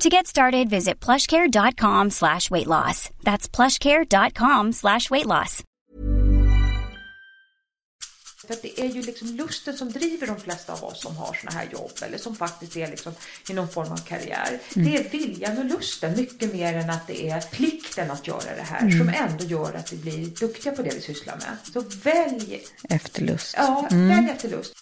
To get started, visit plushcare.com slash weight loss. That's plushcare.com slash weight loss. För det är ju liksom lusten som driver de flesta av oss som har såna här jobb eller som faktiskt är liksom i någon form av karriär. Mm. Det är viljan och lusten mycket mer än att det är plikten att göra det här Mm. som ändå gör att vi blir duktiga på det vi sysslar med. Så välj, Efterlust. ja, Mm. välj efter lust.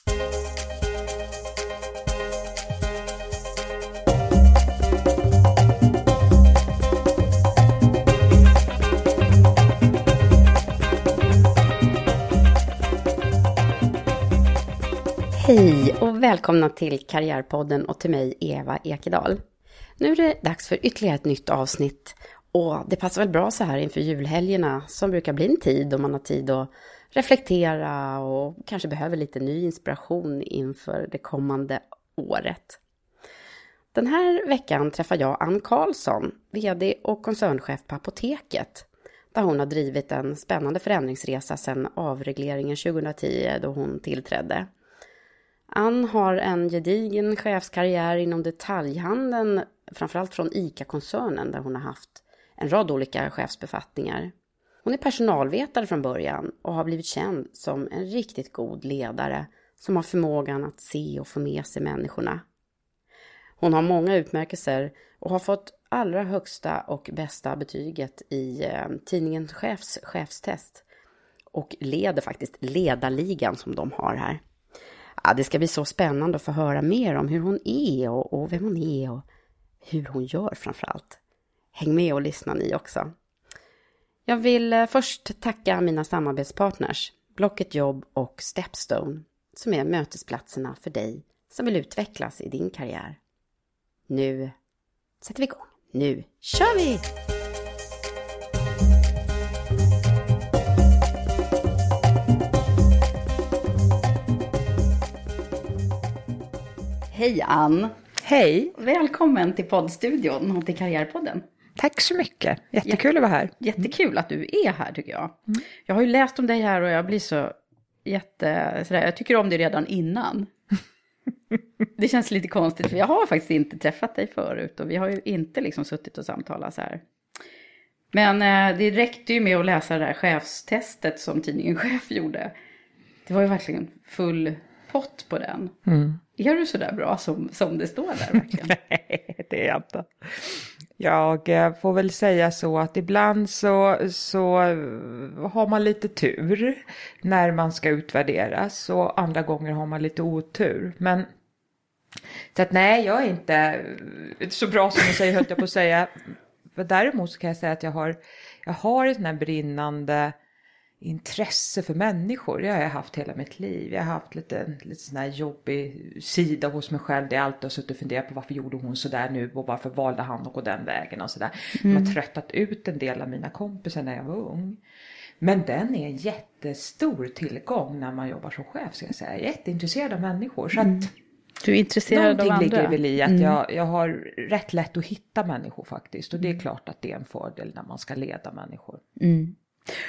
Hej och välkomna till Karriärpodden och till mig Eva Ekedal. Nu är det dags för ytterligare ett nytt avsnitt och det passar väl bra så här inför julhelgerna som brukar bli en tid då man har tid att reflektera och kanske behöver lite ny inspiration inför det kommande året. Den här veckan träffar jag Ann Karlsson, VD och koncernchef på Apoteket, där hon har drivit en spännande förändringsresa sedan avregleringen 2010 då hon tillträdde. Ann har en gedigen chefskarriär inom detaljhandeln, framförallt från ICA-koncernen där hon har haft en rad olika chefsbefattningar. Hon är personalvetare från början och har blivit känd som en riktigt god ledare som har förmågan att se och få med sig människorna. Hon har många utmärkelser och har fått allra högsta och bästa betyget i eh, tidningen Chefs chefstest och leder faktiskt ledarligan som de har här. Ja, det ska bli så spännande att få höra mer om hur hon är och, och vem hon är och hur hon gör framför allt. Häng med och lyssna ni också. Jag vill eh, först tacka mina samarbetspartners Blocket Jobb och Stepstone som är mötesplatserna för dig som vill utvecklas i din karriär. Nu sätter vi igång. Nu kör vi! Hej Ann! Hej! Välkommen till poddstudion och till Karriärpodden. Tack så mycket. Jättekul att vara här. Jättekul att du är här tycker jag. Jag har ju läst om dig här och jag blir så jätte... Sådär, jag tycker om dig redan innan. Det känns lite konstigt för jag har faktiskt inte träffat dig förut och vi har ju inte liksom suttit och samtalat så här. Men eh, det räckte ju med att läsa det här chefstestet som tidningen Chef gjorde. Det var ju verkligen full pott på den. Är du så där bra som, som det står där verkligen? Nej, det är jag inte. Jag eh, får väl säga så att ibland så, så eh, har man lite tur när man ska utvärderas och andra gånger har man lite otur. Men så att nej, jag är inte så bra som du säger, höll jag på att säga. Däremot så kan jag säga att jag har, jag har ett sån här brinnande intresse för människor. Det har jag haft hela mitt liv. Jag har haft lite, lite sån här jobbig sida hos mig själv. Där jag alltid har suttit och funderat på varför gjorde hon så där nu och varför valde han att gå den vägen och sådär. Mm. Jag har tröttat ut en del av mina kompisar när jag var ung. Men den är en jättestor tillgång när man jobbar som chef ska jag säga. Jag är jätteintresserad av människor. Så att Du är intresserad av Någonting andra? ligger väl i att Mm. jag, jag har rätt lätt att hitta människor faktiskt. Och det är klart att det är en fördel när man ska leda människor. Mm.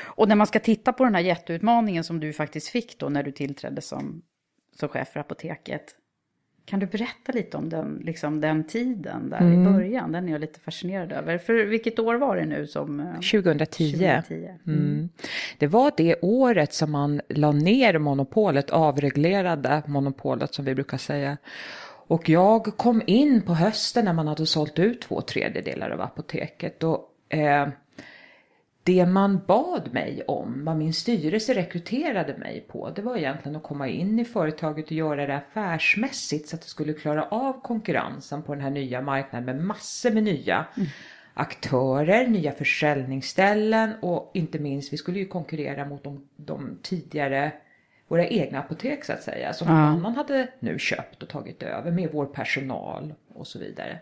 Och när man ska titta på den här jätteutmaningen som du faktiskt fick då när du tillträdde som, som chef för apoteket. Kan du berätta lite om den, liksom den tiden där mm. i början? Den är jag lite fascinerad över. För vilket år var det nu som... 2010. 2010. Mm. Mm. Det var det året som man la ner monopolet, avreglerade monopolet som vi brukar säga. Och jag kom in på hösten när man hade sålt ut två tredjedelar av apoteket. Och, eh, det man bad mig om, vad min styrelse rekryterade mig på, det var egentligen att komma in i företaget och göra det affärsmässigt så att det skulle klara av konkurrensen på den här nya marknaden med massor med nya mm. aktörer, nya försäljningsställen och inte minst, vi skulle ju konkurrera mot de, de tidigare våra egna apotek så att säga, som någon annan hade nu köpt och tagit över med vår personal och så vidare.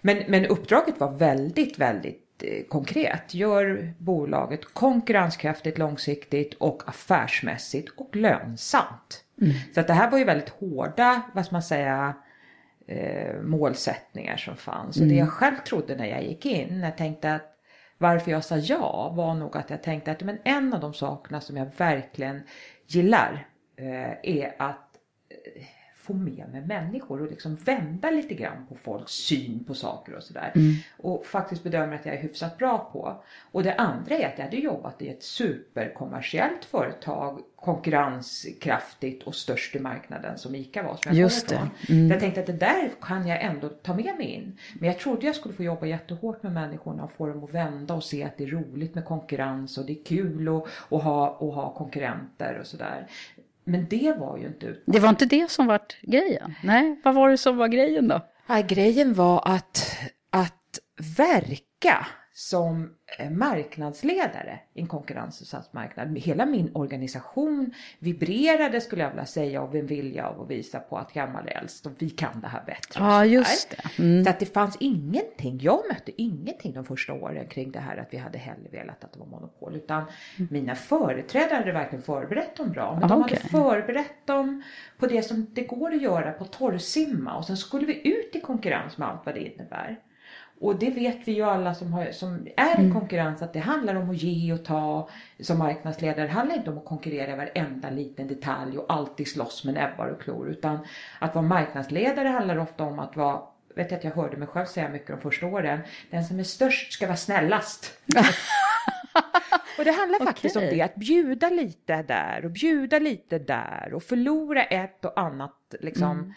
Men, men uppdraget var väldigt, väldigt konkret. Gör bolaget konkurrenskraftigt, långsiktigt och affärsmässigt och lönsamt. Mm. Så att det här var ju väldigt hårda, vad ska man säga, eh, målsättningar som fanns. Mm. Och det jag själv trodde när jag gick in, jag tänkte att varför jag sa ja var nog att jag tänkte att men en av de sakerna som jag verkligen gillar eh, är att eh, få med mig människor och liksom vända lite grann på folks syn på saker och sådär. Mm. Och faktiskt bedömer att jag är hyfsat bra på. Och det andra är att jag hade jobbat i ett superkommersiellt företag, konkurrenskraftigt och störst i marknaden som ICA var. Som jag Just det. Mm. Jag tänkte att det där kan jag ändå ta med mig in. Men jag trodde jag skulle få jobba jättehårt med människorna och få dem att vända och se att det är roligt med konkurrens och det är kul att, att, ha, att ha konkurrenter och sådär. Men det var ju inte utmaningen. Det var inte det som var grejen? Nej, vad var det som var grejen då? Ja, grejen var att, att verka som eh, marknadsledare i en konkurrensutsatt marknad. Hela min organisation vibrerade skulle jag vilja säga av en vilja av att visa på att gammal är äldst och vi kan det här bättre. Ja, just det. Mm. Så att det fanns ingenting, jag mötte ingenting de första åren kring det här att vi hade hellre velat att det var monopol. Utan mm. mina företrädare hade verkligen förberett dem bra. Men ah, de okay. hade förberett dem på det som det går att göra på torrsimma och sen skulle vi ut i konkurrens med allt vad det innebär. Och det vet vi ju alla som, har, som är i mm. konkurrens att det handlar om att ge och ta som marknadsledare. Det handlar inte om att konkurrera i varenda liten detalj och alltid slåss med näbbar och klor. Utan att vara marknadsledare handlar ofta om att vara vet jag att jag hörde mig själv säga mycket de första åren. Den som är störst ska vara snällast. och det handlar faktiskt okay. om det, att bjuda lite där och bjuda lite där och förlora ett och annat liksom. Mm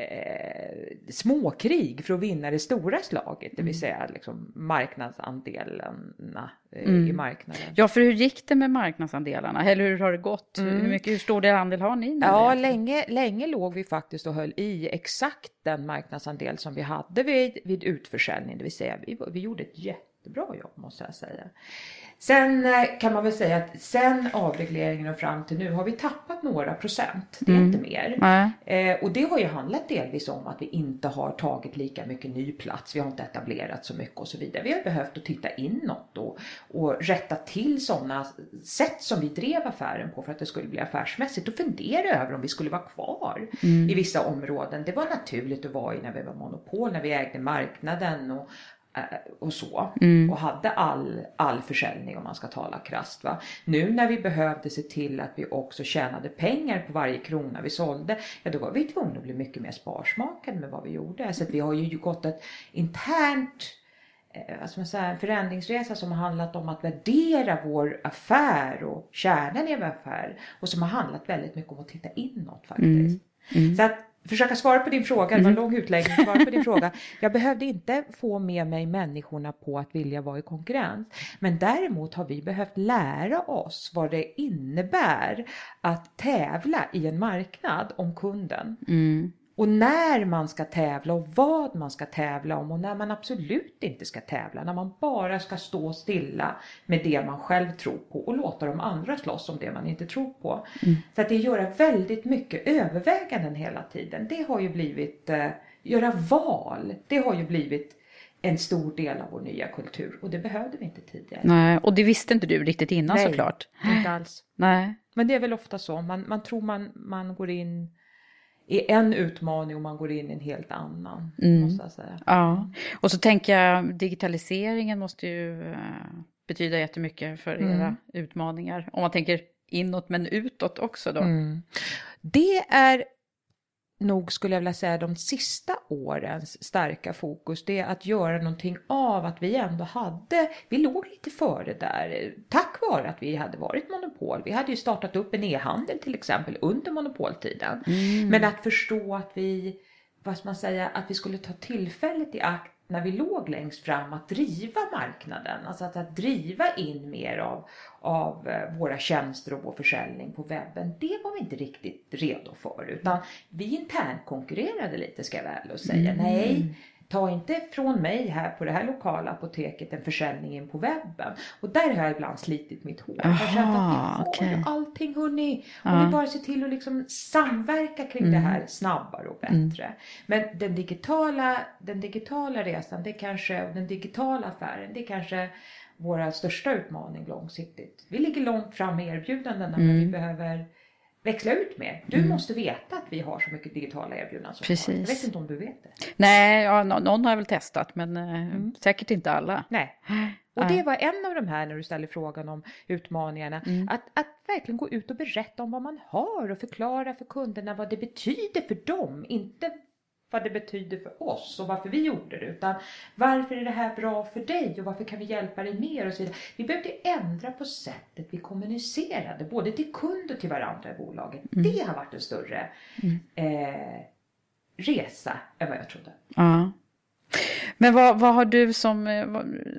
eh, småkrig för att vinna det stora slaget, det vill mm. säga liksom marknadsandelarna eh, mm. i marknaden. Ja, för hur gick det med marknadsandelarna? Eller hur har det gått? Mm. Hur, mycket, hur stor andel har ni? Nu ja, länge, länge låg vi faktiskt och höll i exakt den marknadsandel som vi hade vid, vid utförsäljning, det vill säga vi, vi gjorde ett jättebra jobb måste jag säga. Sen eh, kan man väl säga att sen avregleringen och fram till nu har vi tappat några procent. Det är mm. inte mer. Eh, och det har ju handlat delvis om att vi inte har tagit lika mycket ny plats. Vi har inte etablerat så mycket och så vidare. Vi har behövt att titta inåt och, och rätta till sådana sätt som vi drev affären på för att det skulle bli affärsmässigt och fundera över om vi skulle vara kvar mm. i vissa områden. Det var naturligt att vara i när vi var monopol, när vi ägde marknaden och och så. Mm. Och hade all, all försäljning om man ska tala krasst. Va? Nu när vi behövde se till att vi också tjänade pengar på varje krona vi sålde. Ja då var vi tvungna att bli mycket mer sparsmakade med vad vi gjorde. Så att vi har ju gått ett internt eh, säga, en förändringsresa som har handlat om att värdera vår affär och kärnan i vår affär. Och som har handlat väldigt mycket om att titta inåt faktiskt. Mm. Mm. Så att försöka svara på din fråga, det var en mm. lång utläggning, svara på din fråga. Jag behövde inte få med mig människorna på att vilja vara i konkurrens. Men däremot har vi behövt lära oss vad det innebär att tävla i en marknad om kunden. Mm. Och när man ska tävla och vad man ska tävla om och när man absolut inte ska tävla. När man bara ska stå stilla med det man själv tror på och låta de andra slåss om det man inte tror på. Mm. Så att det göra väldigt mycket överväganden hela tiden. Det har ju blivit, eh, göra val, det har ju blivit en stor del av vår nya kultur och det behövde vi inte tidigare. Nej, och det visste inte du riktigt innan Nej, såklart. inte alls. Nej. Men det är väl ofta så, man, man tror man, man går in i en utmaning och man går in i en helt annan. Mm. Måste jag säga. Ja, och så tänker jag digitaliseringen måste ju uh, betyda jättemycket för mm. era utmaningar. Om man tänker inåt men utåt också då. Mm. Det är nog skulle jag vilja säga de sista årens starka fokus det är att göra någonting av att vi ändå hade, vi låg lite före där tack vare att vi hade varit monopol. Vi hade ju startat upp en e-handel till exempel under monopoltiden. Mm. Men att förstå att vi, vad ska man säga, att vi skulle ta tillfället i akt när vi låg längst fram att driva marknaden, alltså att, att driva in mer av, av eh, våra tjänster och vår försäljning på webben, det var vi inte riktigt redo för utan vi internkonkurrerade lite ska jag väl och säga. Mm. Nej, ta inte från mig här på det här lokala apoteket en försäljning in på webben. Och där har jag ibland slitit mitt hår. Aha, jag har att vi har okay. allting hörni. Om ja. vi bara ser till att liksom samverka kring mm. det här snabbare och mm. bättre. Mm. Men den digitala, den digitala resan, det kanske, den digitala affären, det kanske våra största utmaning långsiktigt. Vi ligger långt fram i erbjudandena mm. men vi behöver växla ut med. Du mm. måste veta att vi har så mycket digitala erbjudanden som Precis. Jag vet inte om du vet det. Nej, ja, någon har väl testat men eh, mm. säkert inte alla. Nej. Och det var en av de här när du ställer frågan om utmaningarna. Mm. Att, att verkligen gå ut och berätta om vad man har och förklara för kunderna vad det betyder för dem. Inte vad det betyder för oss och varför vi gjorde det utan varför är det här bra för dig och varför kan vi hjälpa dig mer och så vidare. Vi behövde ändra på sättet vi kommunicerade både till kund och till varandra i bolaget. Mm. Det har varit en större mm. eh, resa än vad jag trodde. Ja. Men vad, vad har du som, eh,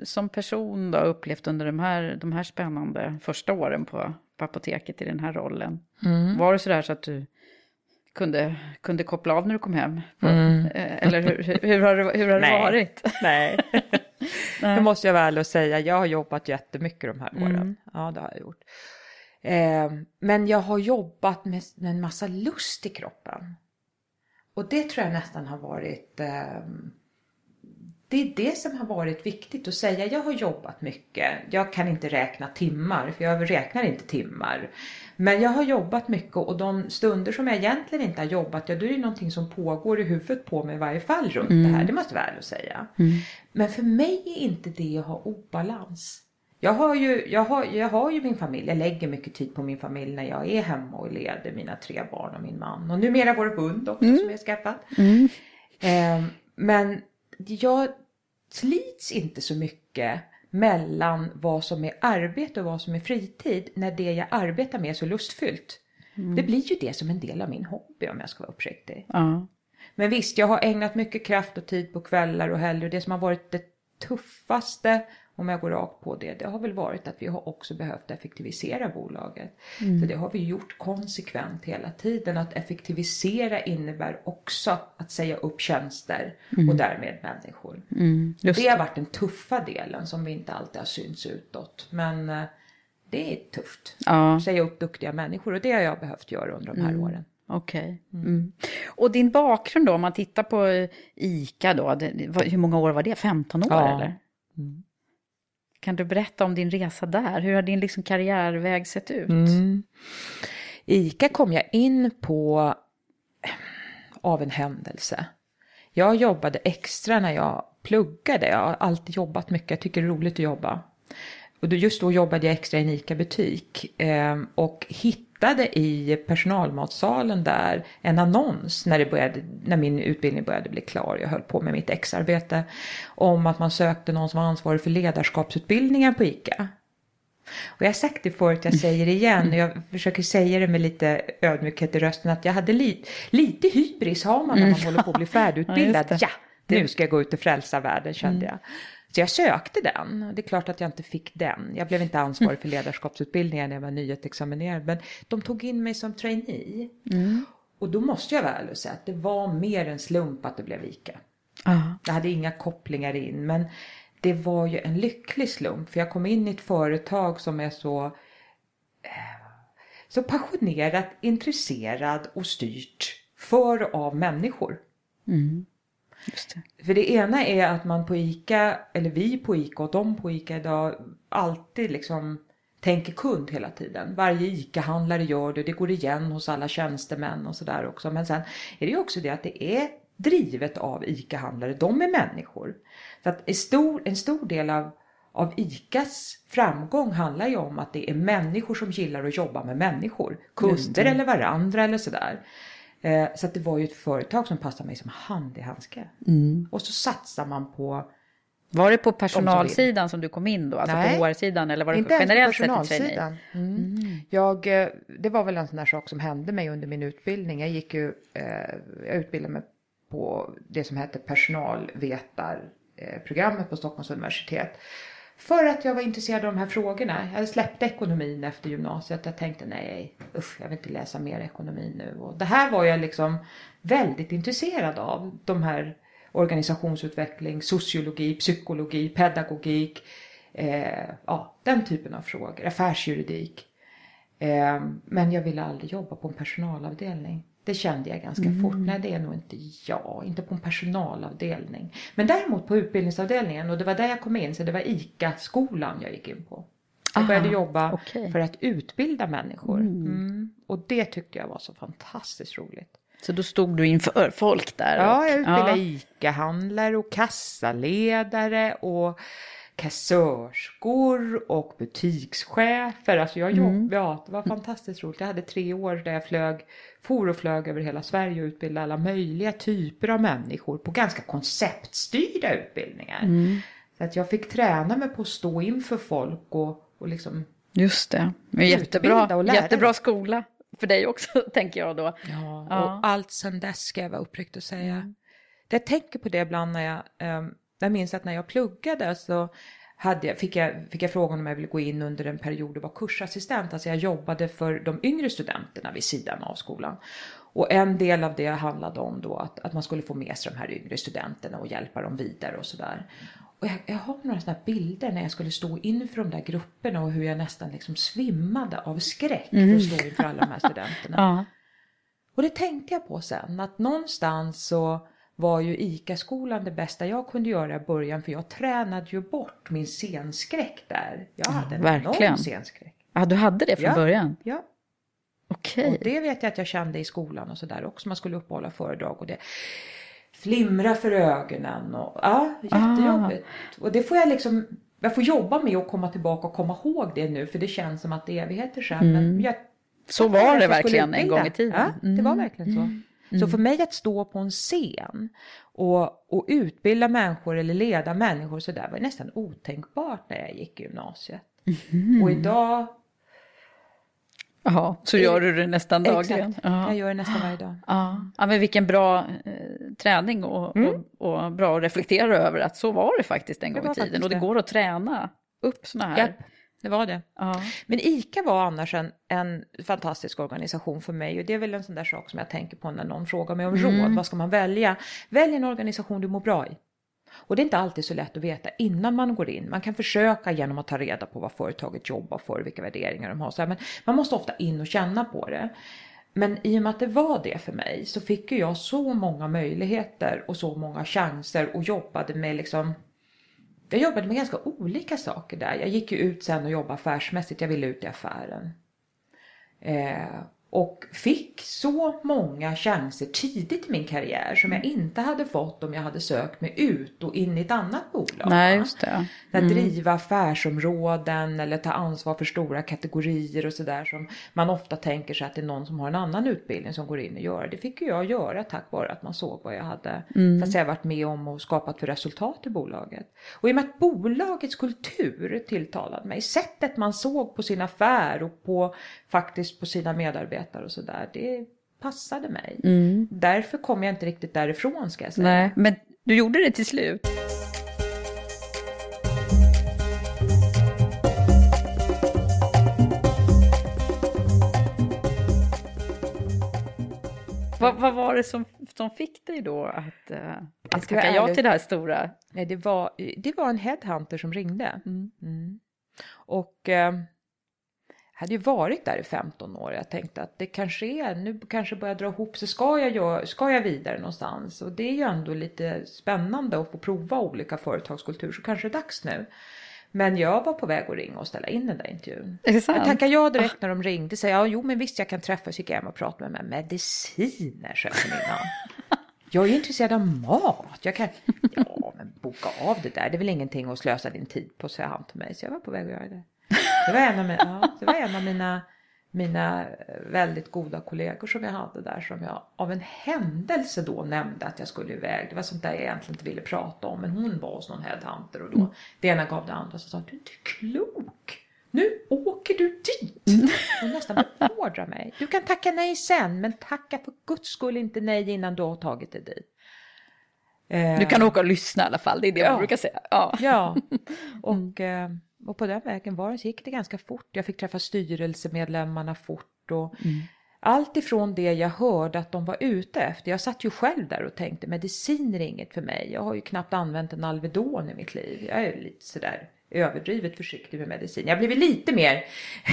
som person då upplevt under de här, de här spännande första åren på, på apoteket i den här rollen? Mm. Var det sådär så att du kunde, kunde koppla av när du kom hem? Mm. Eh, eller hur, hur, hur, har det, hur har det Nej. varit? Nej, det måste jag väl säga. Jag har jobbat jättemycket de här åren. Mm. Ja, det har jag gjort. Eh, men jag har jobbat med, med, en massa lust i kroppen. Och det tror jag nästan har varit eh, det är det som har varit viktigt att säga. Jag har jobbat mycket. Jag kan inte räkna timmar, för jag räknar inte timmar. Men jag har jobbat mycket och de stunder som jag egentligen inte har jobbat, ja då är det någonting som pågår i huvudet på mig i varje fall runt mm. det här. Det måste jag väl säga. Mm. Men för mig är inte det att ha obalans. Jag har, ju, jag, har, jag har ju min familj, jag lägger mycket tid på min familj när jag är hemma och leder mina tre barn och min man. Och numera vår hund också mm. som vi har skaffat. Mm. Eh, men jag slits inte så mycket mellan vad som är arbete och vad som är fritid när det jag arbetar med är så lustfyllt. Mm. Det blir ju det som en del av min hobby om jag ska vara uppriktig. Uh. Men visst, jag har ägnat mycket kraft och tid på kvällar och helger och det som har varit det tuffaste om jag går rakt på det, det har väl varit att vi har också behövt effektivisera bolaget. Mm. Så det har vi gjort konsekvent hela tiden. Att effektivisera innebär också att säga upp tjänster mm. och därmed människor. Mm. Det har varit den tuffa delen som vi inte alltid har synts utåt. Men eh, det är tufft. Ja. Säga upp duktiga människor och det har jag behövt göra under de här mm. åren. Okej. Okay. Mm. mm. Och din bakgrund då, om man tittar på eh, ICA då, det, hur många år var det? 15 år ja. eller? Mm. Kan du berätta om din resa där? Hur har din liksom karriärväg sett ut? Mm. ICA kom jag in på eh, av en händelse. Jag jobbade extra när jag pluggade. Jag har alltid jobbat mycket. Jag tycker det är roligt att jobba. Och just då jobbade jag extra i en ICA-butik ehm, och hittade i personalmatsalen där en annons när, det började, när min utbildning började bli klar. Jag höll på med mitt exarbete om att man sökte någon som var ansvarig för ledarskapsutbildningar på ICA. Och jag har sagt det förut, jag säger det igen, jag försöker säga det med lite ödmjukhet i rösten, att jag hade li, lite hybris har man när man mm. håller på att bli färdigutbildad. ja, ja, nu ska jag gå ut och frälsa världen kände mm. jag. Så jag sökte den. Det är klart att jag inte fick den. Jag blev inte ansvarig för ledarskapsutbildningen när jag var nyutexaminerad. Men de tog in mig som trainee. Mm. Och då måste jag väl säga att det var mer en slump att det blev ICA. Uh. Jag hade inga kopplingar in. Men det var ju en lycklig slump. För jag kom in i ett företag som är så eh, så passionerat, intresserad och styrt för och av människor. Mm. Det. För det ena är att man på ICA, eller vi på ICA och de på ICA idag alltid liksom tänker kund hela tiden. Varje ICA-handlare gör det, det går igen hos alla tjänstemän och sådär också. Men sen är det ju också det att det är drivet av ICA-handlare, de är människor. Så att en stor, en stor del av, av ICAs framgång handlar ju om att det är människor som gillar att jobba med människor. Kunder eller varandra eller sådär. Eh, så det var ju ett företag som passade mig som hand i handske. Mm. Och så satsar man på Var det på personalsidan som du kom in då? Alltså Nej. på HR-sidan eller var det Inte generellt sett personalsidan. Mm. Jag, eh, det var väl en sån där sak som hände mig under min utbildning. Jag gick ju, eh, jag utbildade mig på det som hette personalvetarprogrammet på Stockholms universitet. För att jag var intresserad av de här frågorna. Jag släppte ekonomin efter gymnasiet. Jag tänkte nej, usch, jag vill inte läsa mer ekonomi nu. Och det här var jag liksom väldigt intresserad av. De här organisationsutveckling, sociologi, psykologi, pedagogik. Eh, ja, den typen av frågor. Affärsjuridik. Eh, men jag ville aldrig jobba på en personalavdelning. Det kände jag ganska fort. Nej, det är nog inte jag. Inte på en personalavdelning. Men däremot på utbildningsavdelningen. Och det var där jag kom in. Så det var ICA-skolan jag gick in på. Jag Aha, började jobba okej. för att utbilda människor. Mm. Och det tyckte jag var så fantastiskt roligt. Så då stod du inför folk där? Ja, och- jag utbildade ja. ICA-handlare och kassaledare och kassörskor och butikschefer. Alltså jag jobbade, ja, det var fantastiskt roligt. Jag hade tre år där jag flög, for och flög över hela Sverige och utbildade alla möjliga typer av människor på ganska konceptstyrda utbildningar. Så att jag fick träna mig på att stå inför folk och, och liksom Just det. Men jättebra, jättebra skola för dig också, tänker jag då. Ja, Ja. och allt sen dess ska jag vara uppriktig och säga. Det Jag tänker på det ibland när jag, um, jag minns att när jag pluggade så hade jag, fick, jag, fick jag frågan om jag ville gå in under en period och vara kursassistent. Alltså jag jobbade för de yngre studenterna vid sidan av skolan. Och en del av det handlade om då att, att man skulle få med sig de här yngre studenterna och hjälpa dem vidare och sådär. Och jag, jag har några sådana bilder när jag skulle stå inför de där grupperna och hur jag nästan liksom svimmade av skräck för att stå inför alla de här studenterna. Ja. Och det tänkte jag på sen, att någonstans så var ju ICA-skolan det bästa jag kunde göra i början, för jag tränade ju bort min scenskräck där. Jag hade en verkligen. enorm scenskräck. ja, du hade det från Ja. början? Ja, Okej. och det vet jag att jag kände i skolan och sådär också. Man skulle uppehålla föredrag och det flimra för ögonen och ja, jättejobbigt. Och det får jag liksom, jag får jobba med att komma tillbaka och komma ihåg det nu, för det känns som att det är evigheter sedan. Men jag Så var det verkligen en gång i tiden. Ja, det var verkligen så. Så för mig att stå på en scen och, och utbilda människor eller leda människor så där var nästan otänkbart när jag gick i gymnasiet. Och idag, Jaha, så gör du det nästan dagligen? exakt, Ja. jag gör det nästan varje dag. Ja. ja, men vilken bra eh, träning och, Mm. och, och bra att reflektera över att så var det faktiskt en gång i tiden. Och det går att träna upp såna här. Det var det. Ja. Men ICA var annars en, en fantastisk organisation för mig och det är väl en sån där sak som jag tänker på när någon frågar mig om råd. Vad ska man välja? Välj en organisation du mår bra i. Och det är inte alltid så lätt att veta innan man går in. Man kan försöka genom att ta reda på vad företaget jobbar för, vilka värderingar de har. Så här, men man måste ofta in och känna på det. Men i och med att det var det för mig så fick jag så många möjligheter och så många chanser och jobbade med liksom jag jobbade med ganska olika saker där. Jag gick ju ut sen och jobbade affärsmässigt. Jag ville ut i affären. Eh, och fick så många chanser tidigt i min karriär som jag inte hade fått om jag hade sökt mig ut och in i ett annat bolag. Nej, just det. Att driva affärsområden eller ta ansvar för stora kategorier och sådär som man ofta tänker sig att det är någon som har en annan utbildning som går in och gör. Det fick ju jag göra tack vare att man såg vad jag hade så att säga, varit med om och skapat för resultat i bolaget. Och i och med att bolagets kultur tilltalade mig, sättet man såg på sin affär och på faktiskt på sina medarbetare och sådär, det passade mig. Därför kom jag inte riktigt därifrån ska jag säga. Nej, men du gjorde det till slut. Vad, vad var det som, som fick dig då att, uh, att tacka ja till det här stora? Nej, det var, det var en headhunter som ringde. Mm. Och eh, hade ju varit där i 15 år. Jag tänkte att det kanske är, nu kanske börjar dra ihop sig. Ska jag, ska jag vidare någonstans? Och det är ju ändå lite spännande att få prova olika företagskulturer. Så kanske det är dags nu. Men jag var på väg att ringa och ställa in den där intervjun. Jag tackade ja direkt när de ringde. Säger jag, jo men visst jag kan träffas. Gick jag hem och pratade med mig. Mediciner, sa jag innan. Jag är intresserad av mat. Jag kan, ja men boka av det där. Det är väl ingenting att slösa din tid på, säger han till mig. Så jag var på väg att göra det. Det var en av mina, ja, det var en av mina mina väldigt goda kollegor som jag hade där som jag av en händelse då nämnde att jag skulle iväg. Det var sånt där jag egentligen inte ville prata om men hon var hos någon headhunter och då mm. det ena gav det andra så sa du är inte klok. Nu åker du dit! Mm. Hon nästan beordrar mig. Du kan tacka nej sen men tacka för guds skull inte nej innan du har tagit dig dit. Du kan åka och lyssna i alla fall, det är det ja. man brukar säga. Ja, ja. och mm. Och på den vägen var det, gick det ganska fort. Jag fick träffa styrelsemedlemmarna fort och mm. allt ifrån det jag hörde att de var ute efter. Jag satt ju själv där och tänkte medicin är inget för mig. Jag har ju knappt använt en Alvedon i mitt liv. Jag är lite sådär överdrivet försiktig med medicin. Jag har blivit lite mer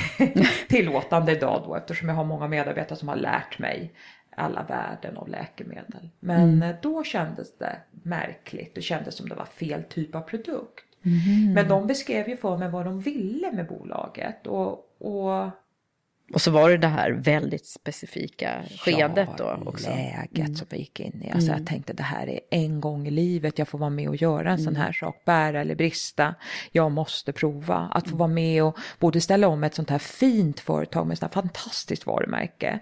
tillåtande idag då eftersom jag har många medarbetare som har lärt mig alla värden av läkemedel. Men mm. då kändes det märkligt. Det kändes som det var fel typ av produkt. Mm. Men de beskrev ju för mig vad de ville med bolaget. Och, och, och så var det det här väldigt specifika skedet ja, då också. läget mm. som vi gick in i. Alltså mm. Jag tänkte det här är en gång i livet jag får vara med och göra en sån mm. här sak. Bära eller brista. Jag måste prova. Att få vara med och både ställa om ett sånt här fint företag med ett sånt här fantastiskt varumärke.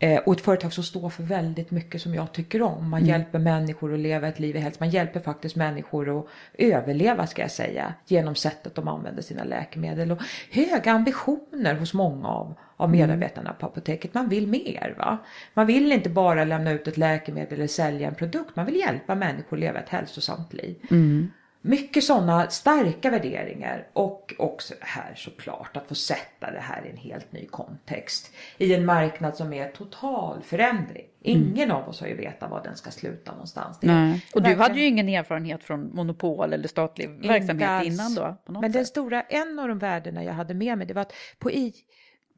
Eh, och ett företag som står för väldigt mycket som jag tycker om. Man mm. hjälper människor att leva ett liv i hälsa. Man hjälper faktiskt människor att överleva ska jag säga. Genom sättet de använder sina läkemedel. Och höga ambitioner hos många av, av mm. medarbetarna på apoteket. Man vill mer va. Man vill inte bara lämna ut ett läkemedel eller sälja en produkt. Man vill hjälpa människor att leva ett hälsosamt liv. Mm. Mycket sådana starka värderingar och också här såklart att få sätta det här i en helt ny kontext. I en marknad som är total förändring. Ingen mm. av oss har ju vetat var den ska sluta någonstans. Nej. Och du hade ju ingen erfarenhet från monopol eller statlig verksamhet innan då? Men sätt. den stora, en av de värdena jag hade med mig det var att på i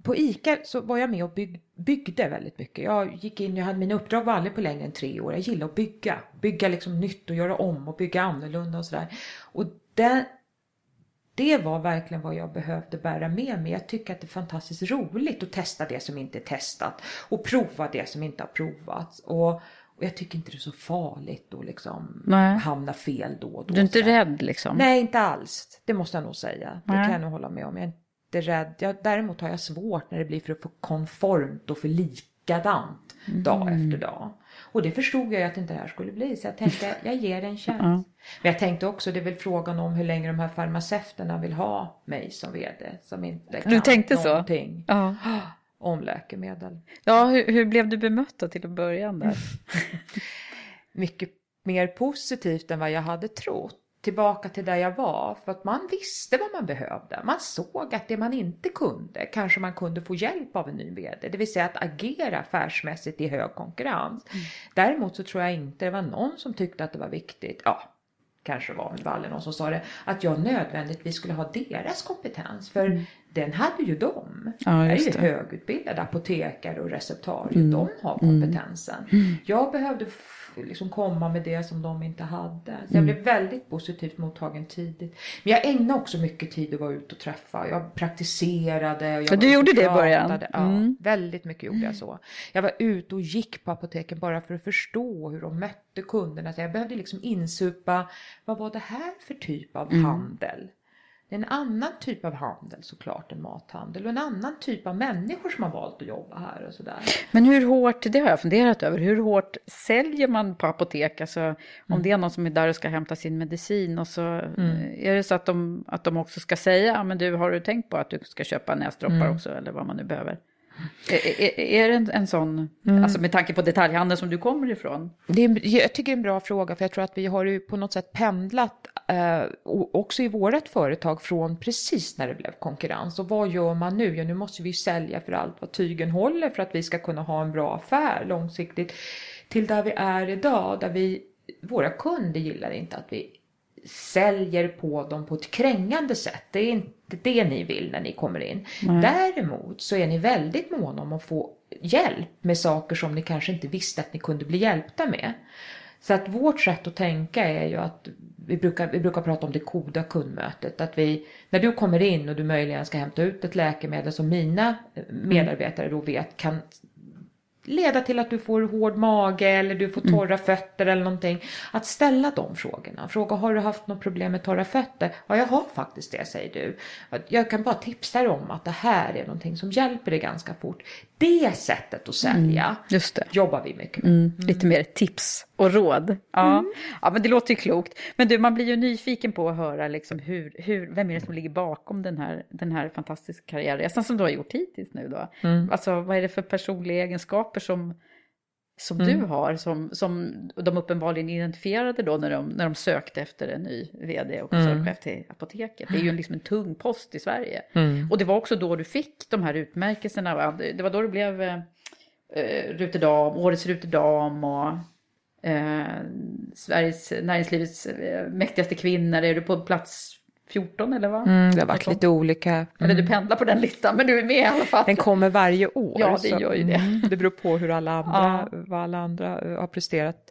på ICA så var jag med och bygg, byggde väldigt mycket. Jag gick in, jag hade mina uppdrag var aldrig på längre än tre år. Jag gillar att bygga. Bygga liksom nytt och göra om och bygga annorlunda och sådär. Och det, det var verkligen vad jag behövde bära med mig. Jag tycker att det är fantastiskt roligt att testa det som inte är testat. Och prova det som inte har provats. Och, och jag tycker inte det är så farligt att liksom Nej. hamna fel då och då. Du är inte rädd liksom? Nej, inte alls. Det måste jag nog säga. Nej. Det kan jag nog hålla med om. Jag jätterädd. Jag, däremot har jag svårt när det blir för, konformt och för likadant mm. dag efter dag. Och det förstod jag ju att inte det här skulle bli. Så jag tänkte, jag ger det en chans. Mm. Men jag tänkte också, det är väl frågan om hur länge de här farmaceuterna vill ha mig som vd. Som inte kan du tänkte någonting så? Ja. om läkemedel. Ja, hur, hur blev du bemött då till en början där? Mycket mer positivt än vad jag hade trott tillbaka till där jag var för att man visste vad man behövde. Man såg att det man inte kunde kanske man kunde få hjälp av en ny vd, det vill säga att agera affärsmässigt i hög konkurrens. Mm. Däremot så tror jag inte det var någon som tyckte att det var viktigt, ja kanske var det någon som sa det, att jag nödvändigtvis skulle ha deras kompetens. För mm. Den hade ju de. Ja, jag är ju högutbildade apotekare och receptarier. Mm. De har kompetensen. Mm. Jag behövde liksom komma med det som de inte hade. Så jag mm. blev väldigt positivt mottagen tidigt. Men jag ägnade också mycket tid att vara ute och träffa. Jag praktiserade. Och jag du gjorde det i början? Ja, mm. väldigt mycket gjorde jag så. Jag var ute och gick på apoteken bara för att förstå hur de mötte kunderna. Så jag behövde liksom insupa, vad var det här för typ av mm. handel? Det är en annan typ av handel såklart än mathandel och en annan typ av människor som har valt att jobba här och sådär. Men hur hårt, det har jag funderat över, hur hårt säljer man på apotek? Alltså om mm. det är någon som är där och ska hämta sin medicin och så mm. är det så att de, att de också ska säga, men du har du tänkt på att du ska köpa näsdroppar mm. också eller vad man nu behöver? Är, det en, en sån, mm. alltså med tanke på detaljhandeln som du kommer ifrån? Det är, jag tycker det är en bra fråga för jag tror att vi har ju på något sätt pendlat eh, också i vårt företag från precis när det blev konkurrens. Och vad gör man nu? Ja, nu måste vi sälja för allt vad tygen håller för att vi ska kunna ha en bra affär långsiktigt. Till där vi är idag, där vi, våra kunder gillar inte att vi säljer på dem på ett krängande sätt. Det är inte det ni vill när ni kommer in. Nej. Däremot så är ni väldigt måna om att få hjälp med saker som ni kanske inte visste att ni kunde bli hjälpta med. Så att vårt sätt att tänka är ju att vi brukar, vi brukar prata om det goda kundmötet. Att vi, när du kommer in och du möjligen ska hämta ut ett läkemedel som mina medarbetare då vet kan leda till att du får hård mage eller du får torra fötter eller någonting. Att ställa de frågorna. Fråga har du haft något problem med torra fötter? Ja, jag har faktiskt det, säger du. Jag kan bara tipsa dig om att det här är någonting som hjälper dig ganska fort. Det sättet att sälja just det. jobbar vi mycket med. Mm. Lite mer tips och råd. Ja. ja, men det låter ju klokt. Men du, man blir ju nyfiken på att höra liksom hur, hur, vem är det som ligger bakom den här, den här fantastiska karriärresan som du har gjort hittills nu då? Alltså vad är det för personliga egenskaper som, som du har, som, som de uppenbarligen identifierade då när de, när de sökte efter en ny vd och koncernchef till apoteket. Det är ju liksom en tung post i Sverige. Och det var också då du fick de här utmärkelserna, det var då du blev eh, eh, Ruterdam, Årets Ruterdam och eh, Sveriges näringslivets eh, mäktigaste kvinnor. Är du på plats 14 eller vad? Mm, det har varit lite olika. Eller du pendlar på den listan, men du är med i alla fall. Den kommer varje år. Ja, det gör ju det. Mm, det beror på hur alla andra, vad alla andra eh, har presterat.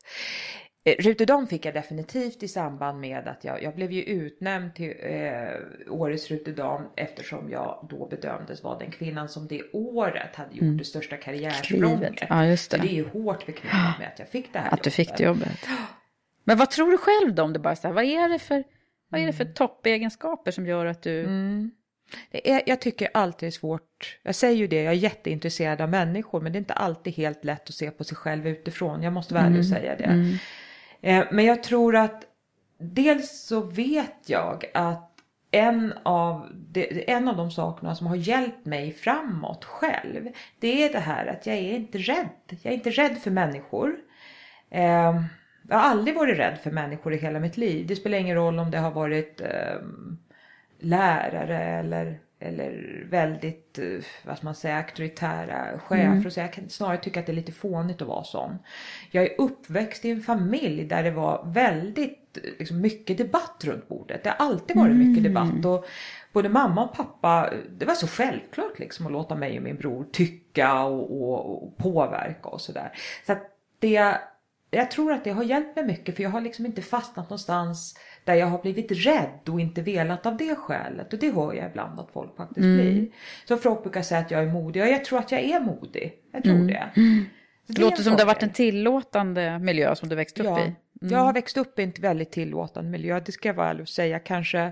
Eh, Rutedam fick jag definitivt i samband med att jag, jag blev ju utnämnd till eh, Årets Rutedam eftersom jag då bedömdes vara den kvinnan som det året hade gjort det största karriärsprånget. Ja, just det. Så det är ju hårt för kvinnor med att jag fick det här Att du fick det jobbet. Men vad tror du själv då om det bara så här, vad är det för, vad är det för toppegenskaper som gör att du... Det är, jag tycker alltid det är svårt. Jag säger ju det, jag är jätteintresserad av människor men det är inte alltid helt lätt att se på sig själv utifrån. Jag måste vara ärlig och säga det. Eh, men jag tror att dels så vet jag att en av, det, en av de sakerna som har hjälpt mig framåt själv det är det här att jag är inte rädd. Jag är inte rädd för människor. Eh, jag har aldrig varit rädd för människor i hela mitt liv. Det spelar ingen roll om det har varit ehm, lärare eller, eller väldigt, eh, vad man säga, auktoritära chefer. Så jag kan snarare tycka att det är lite fånigt att vara sån. Jag är uppväxt i en familj där det var väldigt eh, liksom, mycket debatt runt bordet. Det har alltid varit mycket debatt. Och både mamma och pappa, det var så självklart liksom att låta mig och min bror tycka och, och, och påverka och sådär. Så att det jag tror att det har hjälpt mig mycket för jag har liksom inte fastnat någonstans där jag har blivit rädd och inte velat av det skälet. Och det hör jag ibland att folk faktiskt blir. Så folk brukar säga att jag är modig. Och jag tror att jag är modig. Jag tror det. Så Det är låter som det har varit en tillåtande miljö som du växt upp Ja, i. jag har växt upp i en väldigt tillåtande miljö. Det ska jag vara ärlig och säga. Kanske,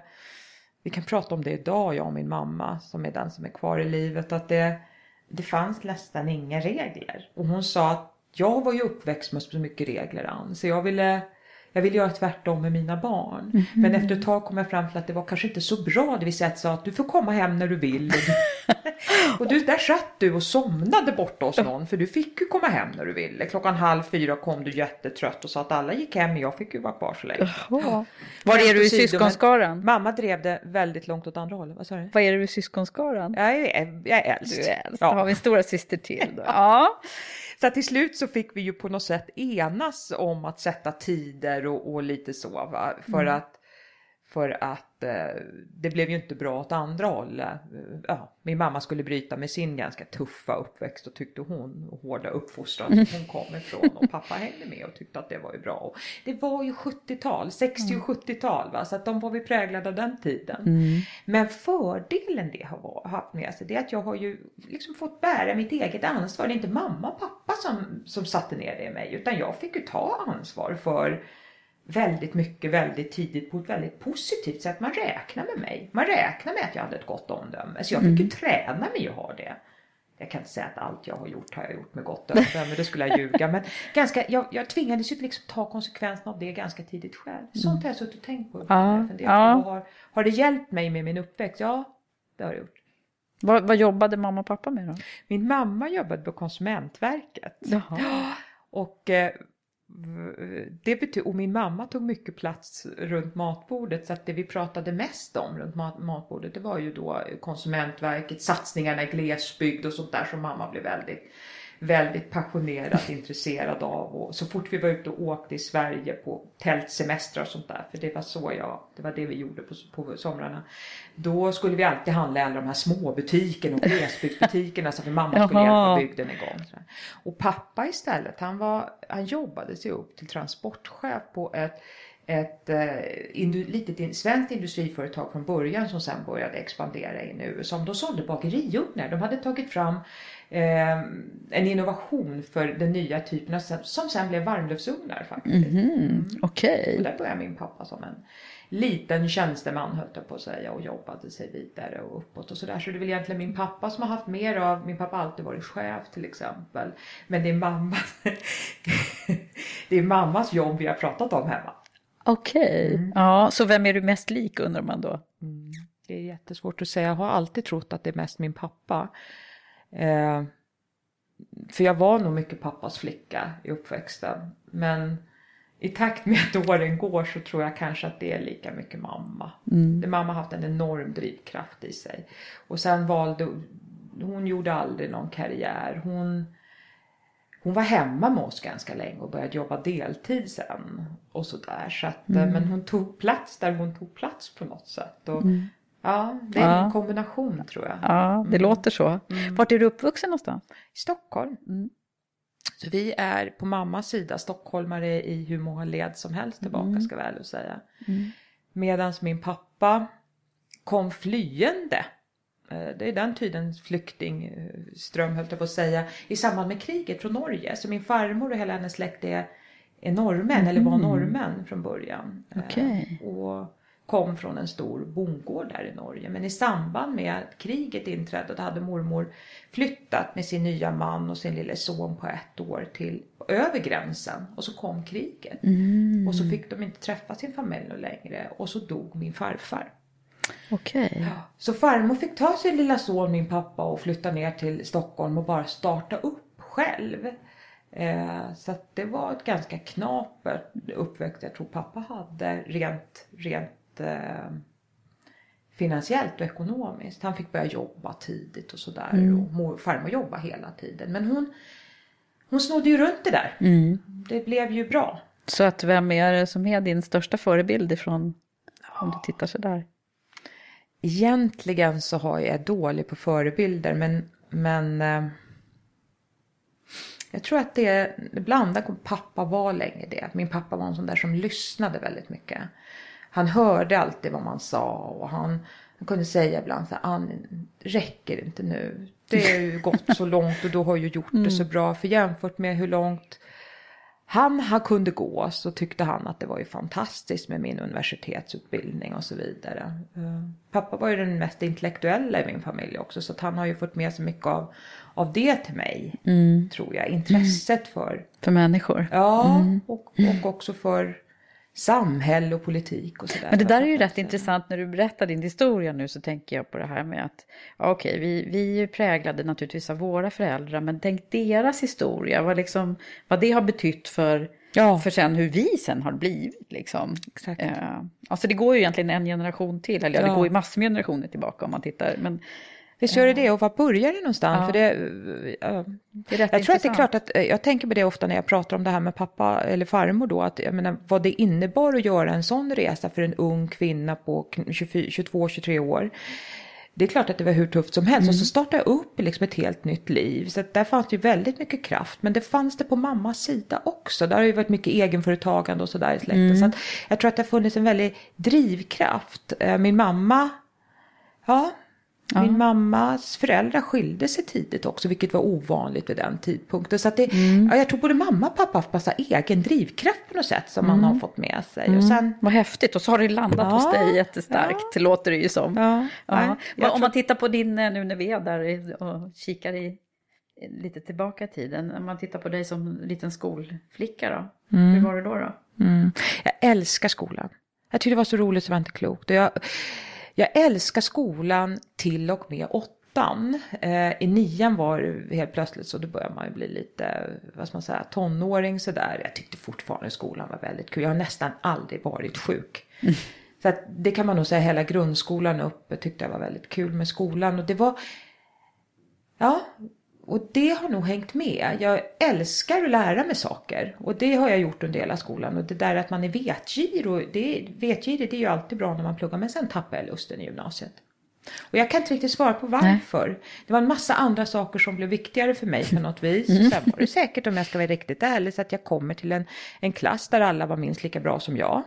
vi kan prata om det idag, jag och min mamma som är den som är kvar i livet. Att det, det fanns nästan inga regler. Och hon sa att jag var ju uppväxt med så mycket regler Ann. Så jag ville, jag ville göra tvärtom med mina barn. Men efter ett tag kom jag fram till att det var kanske inte så bra. Det vill säga att sa att du får komma hem när du vill. Och, du, och du, där satt du och somnade borta hos någon. För du fick ju komma hem när du ville. Klockan halv fyra kom du jättetrött och sa att alla gick hem men jag fick ju vara kvar så länge. Var är du i syskonskaran? Mamma drev det väldigt långt åt andra hållet. Vad sa du? Vad är du i syskonskaran? Jag är, jag är äldst. Du är äldst. Ja. Då har vi en stora syster till. Då. Ja. Så till slut så fick vi ju på något sätt enas om att sätta tider och, och lite så va? För att för att eh, det blev ju inte bra åt andra hållet. Eh, Ja, min mamma skulle bryta med sin ganska tuffa uppväxt och tyckte hon och hårda uppfostran som hon kom ifrån och pappa hängde med och tyckte att det var ju bra. Och det var ju 70-tal, 60 och 70-tal va så att de var vi präglade av den tiden. Men fördelen det har haft med sig det är att jag har ju liksom fått bära mitt eget ansvar. Det är inte mamma och pappa som, som satte ner det i mig utan jag fick ju ta ansvar för väldigt mycket väldigt tidigt på ett väldigt positivt sätt. Man räknar med mig. Man räknar med att jag hade ett gott omdöme. Så jag fick ju träna mig att ha det. Jag kan inte säga att allt jag har gjort har jag gjort med gott omdöme, det skulle jag ljuga. Men ganska, jag, jag tvingades ju liksom ta konsekvenserna av det ganska tidigt själv. Sånt har jag suttit och tänkt på. Ja, ja. på, Har, har det hjälpt mig med min uppväxt? Ja, det har det gjort. Vad, vad jobbade mamma och pappa med då? Min mamma jobbade på Konsumentverket. Jaha. Och, eh, det bety- och min mamma tog mycket plats runt matbordet så att det vi pratade mest om runt mat- matbordet det var ju då Konsumentverket, satsningarna i glesbygd och sånt där som mamma blev väldigt väldigt passionerat intresserad av och så fort vi var ute och åkte i Sverige på tältsemestrar och sånt där för det var så jag, det var det vi gjorde på, på somrarna. Då skulle vi alltid handla i alla de här småbutikerna och glesbygdsbutikerna så att mamma skulle hjälpa bygden igång. Och pappa istället, han, var, han jobbade sig upp till transportchef på ett ett eh, indu, litet in, svenskt industriföretag från början som sen började expandera in i USA. De sålde bakeriugnar. De hade tagit fram eh, en innovation för den nya typen av, som sen blev varmluftsugnar faktiskt. Mm. Okej. Okay. Och där började min pappa som en liten tjänsteman höll jag på att säga och jobbade sig vidare och uppåt och sådär. Så det är väl egentligen min pappa som har haft mer av, min pappa har alltid varit chef till exempel. Men det är mamma, det är mammas jobb vi har pratat om hemma. Okej, okay. mm. ja så vem är du mest lik undrar man då? Mm. Det är jättesvårt att säga, jag har alltid trott att det är mest min pappa. Eh, för jag var nog mycket pappas flicka i uppväxten. Men i takt med att åren går så tror jag kanske att det är lika mycket mamma. Mm. Mamma har haft en enorm drivkraft i sig. Och sen valde hon gjorde aldrig någon karriär. Hon, hon var hemma med oss ganska länge och började jobba deltid sen. Och sådär. Så att, mm. Men hon tog plats där hon tog plats på något sätt. Och, mm. Ja, det är ja. en kombination tror jag. Ja, det mm. låter så. Mm. Vart är du uppvuxen någonstans? I Stockholm. Mm. Så vi är på mammas sida stockholmare i hur många led som helst tillbaka mm. ska väl säga. Mm. Medan min pappa kom flyende. Eh, det är den tidens flyktingström höll jag på att säga. I samband med kriget från Norge. Så min farmor och hela hennes släkt är, är norrmän eller var norrmän från början. Okay. Och kom från en stor bondgård där i Norge. Men i samband med att kriget inträdde då hade mormor flyttat med sin nya man och sin lille son på ett år till över gränsen och så kom kriget. Mm. Och så fick de inte träffa sin familj längre och så dog min farfar. Okej. Okay. Ja, så farmor fick ta sin lilla son, min pappa och flytta ner till Stockholm och bara starta upp själv. Eh, så det var ett ganska knapert uppväxt jag tror pappa hade rent, rent eh, finansiellt och ekonomiskt. Han fick börja jobba tidigt och sådär. Mm. Och mor, farmor jobbade hela tiden. Men hon, hon snodde ju runt det där. Mm. Det blev ju bra. Så att vem är det som är din största förebild ifrån, om du tittar sådär? Egentligen så har jag, är dålig på förebilder men, men eh, jag tror att det, ibland, pappa var länge det. Min pappa var en sån där som lyssnade väldigt mycket han hörde alltid vad man sa och han, han kunde säga ibland så här, Ann, räcker inte nu? Det har ju gått så långt och du har ju gjort det så mm. bra. För jämfört med hur långt han, han kunde gå så tyckte han att det var ju fantastiskt med min universitetsutbildning och så vidare. Uh, pappa var ju den mest intellektuella i min familj också så att han har ju fått med sig mycket av, av det till mig. Mm. Tror jag. Intresset mm. för... För människor. Ja, mm. och, och också för samhälle och politik och sådär. Men det där är ju rätt intressant när du berättar din historia nu så tänker jag på det här med att okej, okay, vi, vi är präglade naturligtvis av våra föräldrar men tänk deras historia, vad, liksom, vad det har betytt för, ja. för sen hur vi sen har blivit. Liksom. Exakt. Uh, alltså det går ju egentligen en generation till, eller ja. det går ju massor med generationer tillbaka om man tittar. Men, Visst gör det det och var börjar det någonstans? Ja. För det, ja. det jag tror att det är klart att eh, jag tänker på det ofta när jag pratar om det här med pappa eller farmor då, att jag menar vad det innebar att göra en sån resa för en ung kvinna på 22-23 år. Det är klart att det var hur tufft som helst mm. och så startade jag upp liksom ett helt nytt liv. Så där fanns det ju väldigt mycket kraft. Men det fanns det på mammas sida också. Där har ju varit mycket egenföretagande och sådär i släkten. Mm. Så att jag tror att det har funnits en väldig drivkraft. Eh, min mamma, ja, Ja. Min mammas föräldrar skilde sig tidigt också, vilket var ovanligt vid den tidpunkten. Så det, mm. ja, jag tror både mamma och pappa har haft massa egen drivkraft på något sätt som mm. man har fått med sig. Mm. Och sen, Vad häftigt, och så har det landat ja, hos dig jättestarkt, ja. låter det ju som. Ja, ja. Om tror... man tittar på din, eh, nu när vi är där och kikar i lite tillbaka i tiden, om man tittar på dig som liten skolflicka då, mm. hur var det då? då? Mm. Jag älskar skolan. Jag tyckte det var så roligt så det var inte klokt. Jag, jag älskar skolan till och med åttan. Eh, I nian var det helt plötsligt så då börjar man ju bli lite, vad ska man säga, tonåring sådär. Jag tyckte fortfarande skolan var väldigt kul. Jag har nästan aldrig varit sjuk. Mm. Så att det kan man nog säga hela grundskolan upp tyckte jag var väldigt kul med skolan. Och det var, ja, och det har nog hängt med. Jag älskar att lära mig saker och det har jag gjort under hela skolan. Och det där att man är vetgir det, vetgirig det är ju alltid bra när man pluggar men sen tappar jag lusten i gymnasiet. Och jag kan inte riktigt svara på varför. Nej. Det var en massa andra saker som blev viktigare för mig på något vis. Mm. Sen var det säkert om jag ska vara riktigt ärlig så att jag kommer till en, en klass där alla var minst lika bra som jag.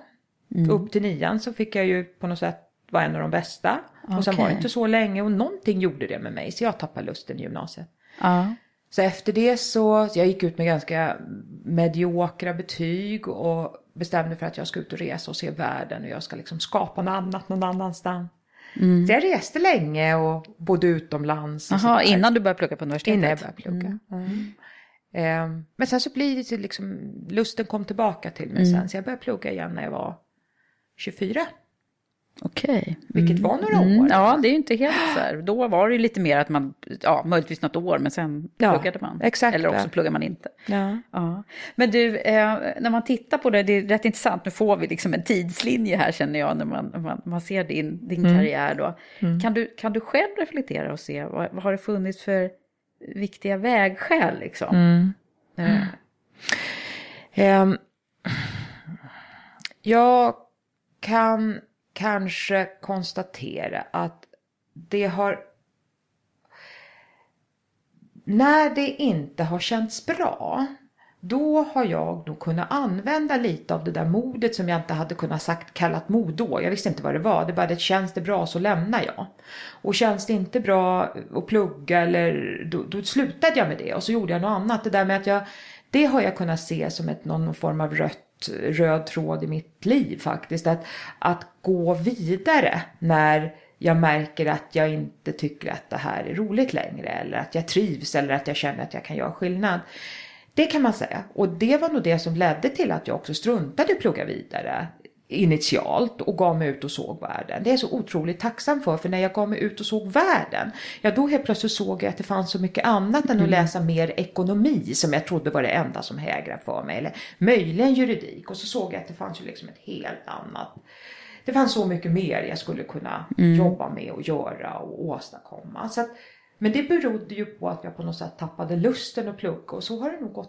Mm. Upp till nian så fick jag ju på något sätt vara en av de bästa. Okay. Och sen var det inte så länge och någonting gjorde det med mig så jag tappade lusten i gymnasiet. Ja. Så efter det så, jag gick ut med ganska mediokra betyg och bestämde för att jag ska ut och resa och se världen och jag ska liksom skapa något annat någon annanstans. Mm. Så jag reste länge och bodde utomlands. Jaha, innan du började plugga på universitetet? Innan jag började plugga. Mm. Mm. Um, men sen så blir det liksom, lusten kom tillbaka till mig sen. Mm. Så jag började plugga igen när jag var 24. Okej. Okay. Vilket var några mm. år. Ja, det är ju inte helt så här. Då var det ju lite mer att man, ja, möjligtvis något år, men sen ja, pluggade man. Exakt. Eller också pluggar man inte. Ja. ja. Men du, eh, när man tittar på det, det är rätt intressant, nu får vi liksom en tidslinje här känner jag, när man, man, man ser din, din mm. karriär då. Mm. Kan, du, kan du själv reflektera och se, vad, vad har det funnits för viktiga vägskäl liksom? Mm. Eh. Um, jag kan kanske konstatera att det har när det inte har känts bra då har jag nog kunnat använda lite av det där modet som jag inte hade kunnat sagt kallat mod då. Jag visste inte vad det var. Det bara det känns det bra så lämnar jag. Och känns det inte bra att plugga eller då, då slutade jag med det och så gjorde jag något annat. Det där med att jag, det har jag kunnat se som ett, någon form av rött röd tråd i mitt liv faktiskt. Att, att gå vidare när jag märker att jag inte tycker att det här är roligt längre eller att jag trivs eller att jag känner att jag kan göra skillnad. Det kan man säga. Och det var nog det som ledde till att jag också struntade i att plugga vidare initialt och gav mig ut och såg världen. Det är jag så otroligt tacksam för, för när jag gav mig ut och såg världen, ja då helt plötsligt såg jag att det fanns så mycket annat än att mm. läsa mer ekonomi som jag trodde var det enda som hägrade för mig, eller möjligen juridik och så såg jag att det fanns ju liksom ett helt annat det fanns så mycket mer jag skulle kunna mm. jobba med och göra och åstadkomma. Så att, men det berodde ju på att jag på något sätt tappade lusten att plugga och så har det nog gått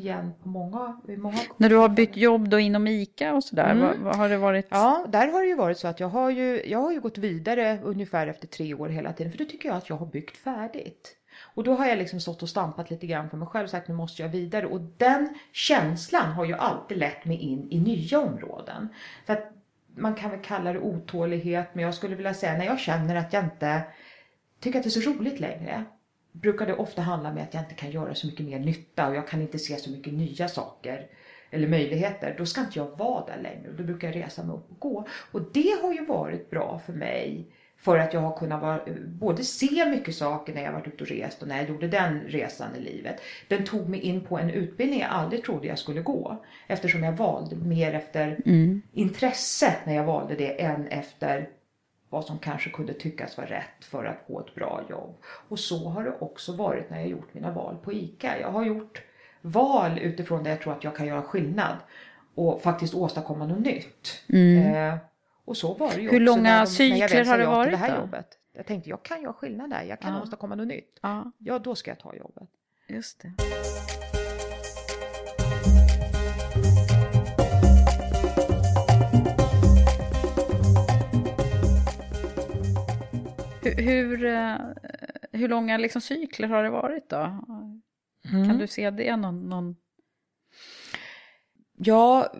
Igen på många, många När du har bytt jobb då inom ICA och sådär, Mm. vad, vad har det varit? Ja, där har det ju varit så att jag har ju, jag har ju gått vidare ungefär efter tre år hela tiden för då tycker jag att jag har byggt färdigt. Och då har jag liksom stått och stampat lite grann för mig själv och sagt nu måste jag vidare och den känslan har ju alltid lett mig in i nya områden. För att man kan väl kalla det otålighet men jag skulle vilja säga när jag känner att jag inte tycker att det är så roligt längre brukar det ofta handla med att jag inte kan göra så mycket mer nytta och jag kan inte se så mycket nya saker eller möjligheter. Då ska inte jag vara där längre och då brukar jag resa mig upp och gå. Och det har ju varit bra för mig för att jag har kunnat vara, både se mycket saker när jag varit ute och rest och när jag gjorde den resan i livet. Den tog mig in på en utbildning jag aldrig trodde jag skulle gå. Eftersom jag valde mer efter intresse när jag valde det än efter vad som kanske kunde tyckas vara rätt för att få ett bra jobb. Och så har det också varit när jag gjort mina val på ICA. Jag har gjort val utifrån det jag tror att jag kan göra skillnad och faktiskt åstadkomma något nytt. Eh, och så var det ju Hur också långa de, cykler har det varit det här då? jobbet. Jag tänkte jag kan göra skillnad där, jag kan Ja. åstadkomma något nytt. Ja, Ja, då ska jag ta jobbet. just det. Hur, hur, eh, hur långa liksom cykler har det varit då? Mm. Kan du se det någon, någon... Ja,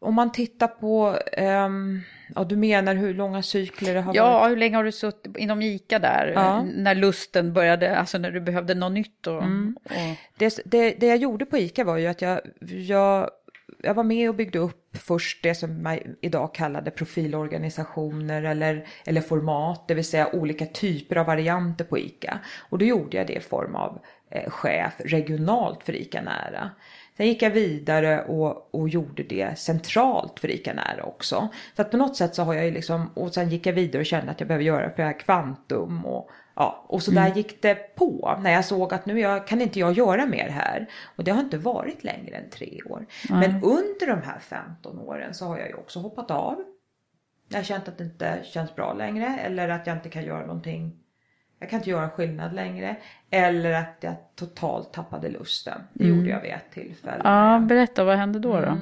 om man tittar på, ehm, ja du menar hur långa cykler det har varit? Ja, hur länge har du suttit inom ICA där? Ja. När lusten började, alltså när du behövde något nytt och... Mm. och Det, det, det jag gjorde på ICA var ju att jag, jag, jag var med och byggde upp först det som man idag kallade profilorganisationer eller, eller format, det vill säga olika typer av varianter på ICA. Och då gjorde jag det i form av eh, chef regionalt för ICA Nära. Sen gick jag vidare och, och gjorde det centralt för ICA Nära också. Så att på något sätt så har jag ju liksom, och sen gick jag vidare och kände att jag behöver göra för jag kvantum och Ja, och så där gick det på när jag såg att nu jag, kan inte jag göra mer här. Och det har inte varit längre än tre år. Men under de här 15 åren så har jag ju också hoppat av. Jag har känt att det inte känns bra längre eller att jag inte kan göra någonting. Jag kan inte göra skillnad längre. Eller att jag totalt tappade lusten. Det gjorde jag vid ett tillfälle. Ja, berätta, vad hände då? då?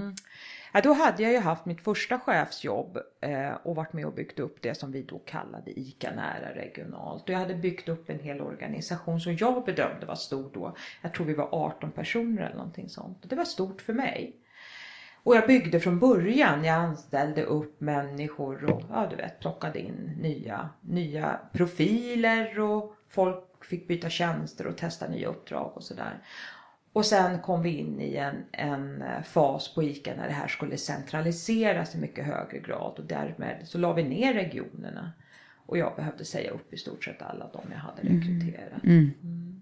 Ja, då hade jag ju haft mitt första chefsjobb eh, och varit med och byggt upp det som vi då kallade ICA nära regionalt. Och jag hade byggt upp en hel organisation som jag bedömde var stor då. Jag tror vi var 18 personer eller någonting sånt. Det var stort för mig. Och jag byggde från början. Jag anställde upp människor och ja, du vet, plockade in nya, nya profiler och folk fick byta tjänster och testa nya uppdrag och sådär. Och sen kom vi in i en, en eh, fas på ICA när det här skulle centraliseras i mycket högre grad och därmed så la vi ner regionerna. Och jag behövde säga upp i stort sett alla de jag hade rekryterat. Mm.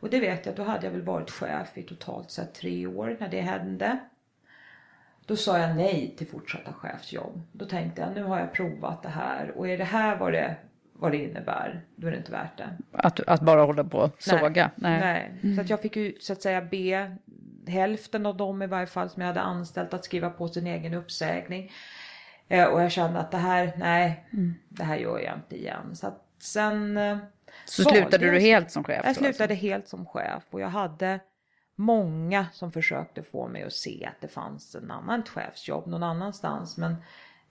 Och det vet jag, då hade jag väl varit chef i totalt sett tre år när det hände. Då sa jag nej till fortsatta chefsjobb. Då tänkte jag nu har jag provat det här och är det här vad det, vad det innebär, då är det inte värt det. Att, att bara hålla på och såga? Nej. Så att jag fick ju så att säga be hälften av dem i varje fall som jag hade anställt att skriva på sin egen uppsägning. Eh, och jag kände att det här, nej, det här gör jag inte igen. Så att sen... eh, Så slutade jag- du helt som chef? Jag då, slutade alltså? helt som chef och jag hade många som försökte få mig att se att det fanns en annan chefsjobb någon annanstans. Men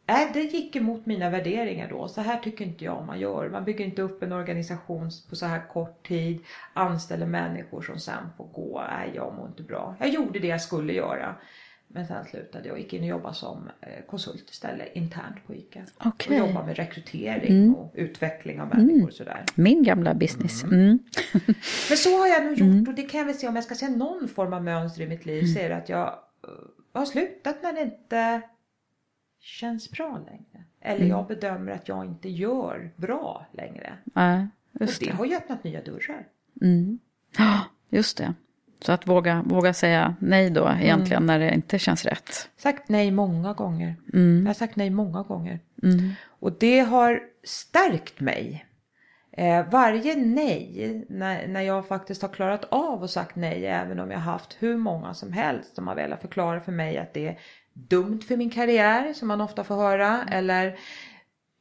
nej, det gick emot mina värderingar då. Så här tycker inte jag man gör. Man bygger inte upp en organisation på så här kort tid. Anställer människor som sen får gå. Nej, jag mår inte bra. Jag gjorde det jag skulle göra. Men sen slutade jag och gick in och jobbade som eh, konsult istället internt på ICA. Okej. Och jobbade med rekrytering och utveckling av människor och sådär. Min gamla business. Mm. Men så har jag nog gjort och det kan jag väl se om jag ska se någon form av mönster i mitt liv så är det att jag eh, har slutat när det inte känns bra längre. Eller jag bedömer att jag inte gör bra längre. Och just det det. har ju öppnat nya dörrar. Ja, just det. Så att våga, våga säga nej då egentligen när det inte känns rätt. Sagt nej många gånger. Jag har sagt nej många gånger. Och det har stärkt mig. Eh, varje nej, när, när jag faktiskt har klarat av och sagt nej, även om jag haft hur många som helst som har velat förklara för mig att det dumt för min karriär, som man ofta får höra, eller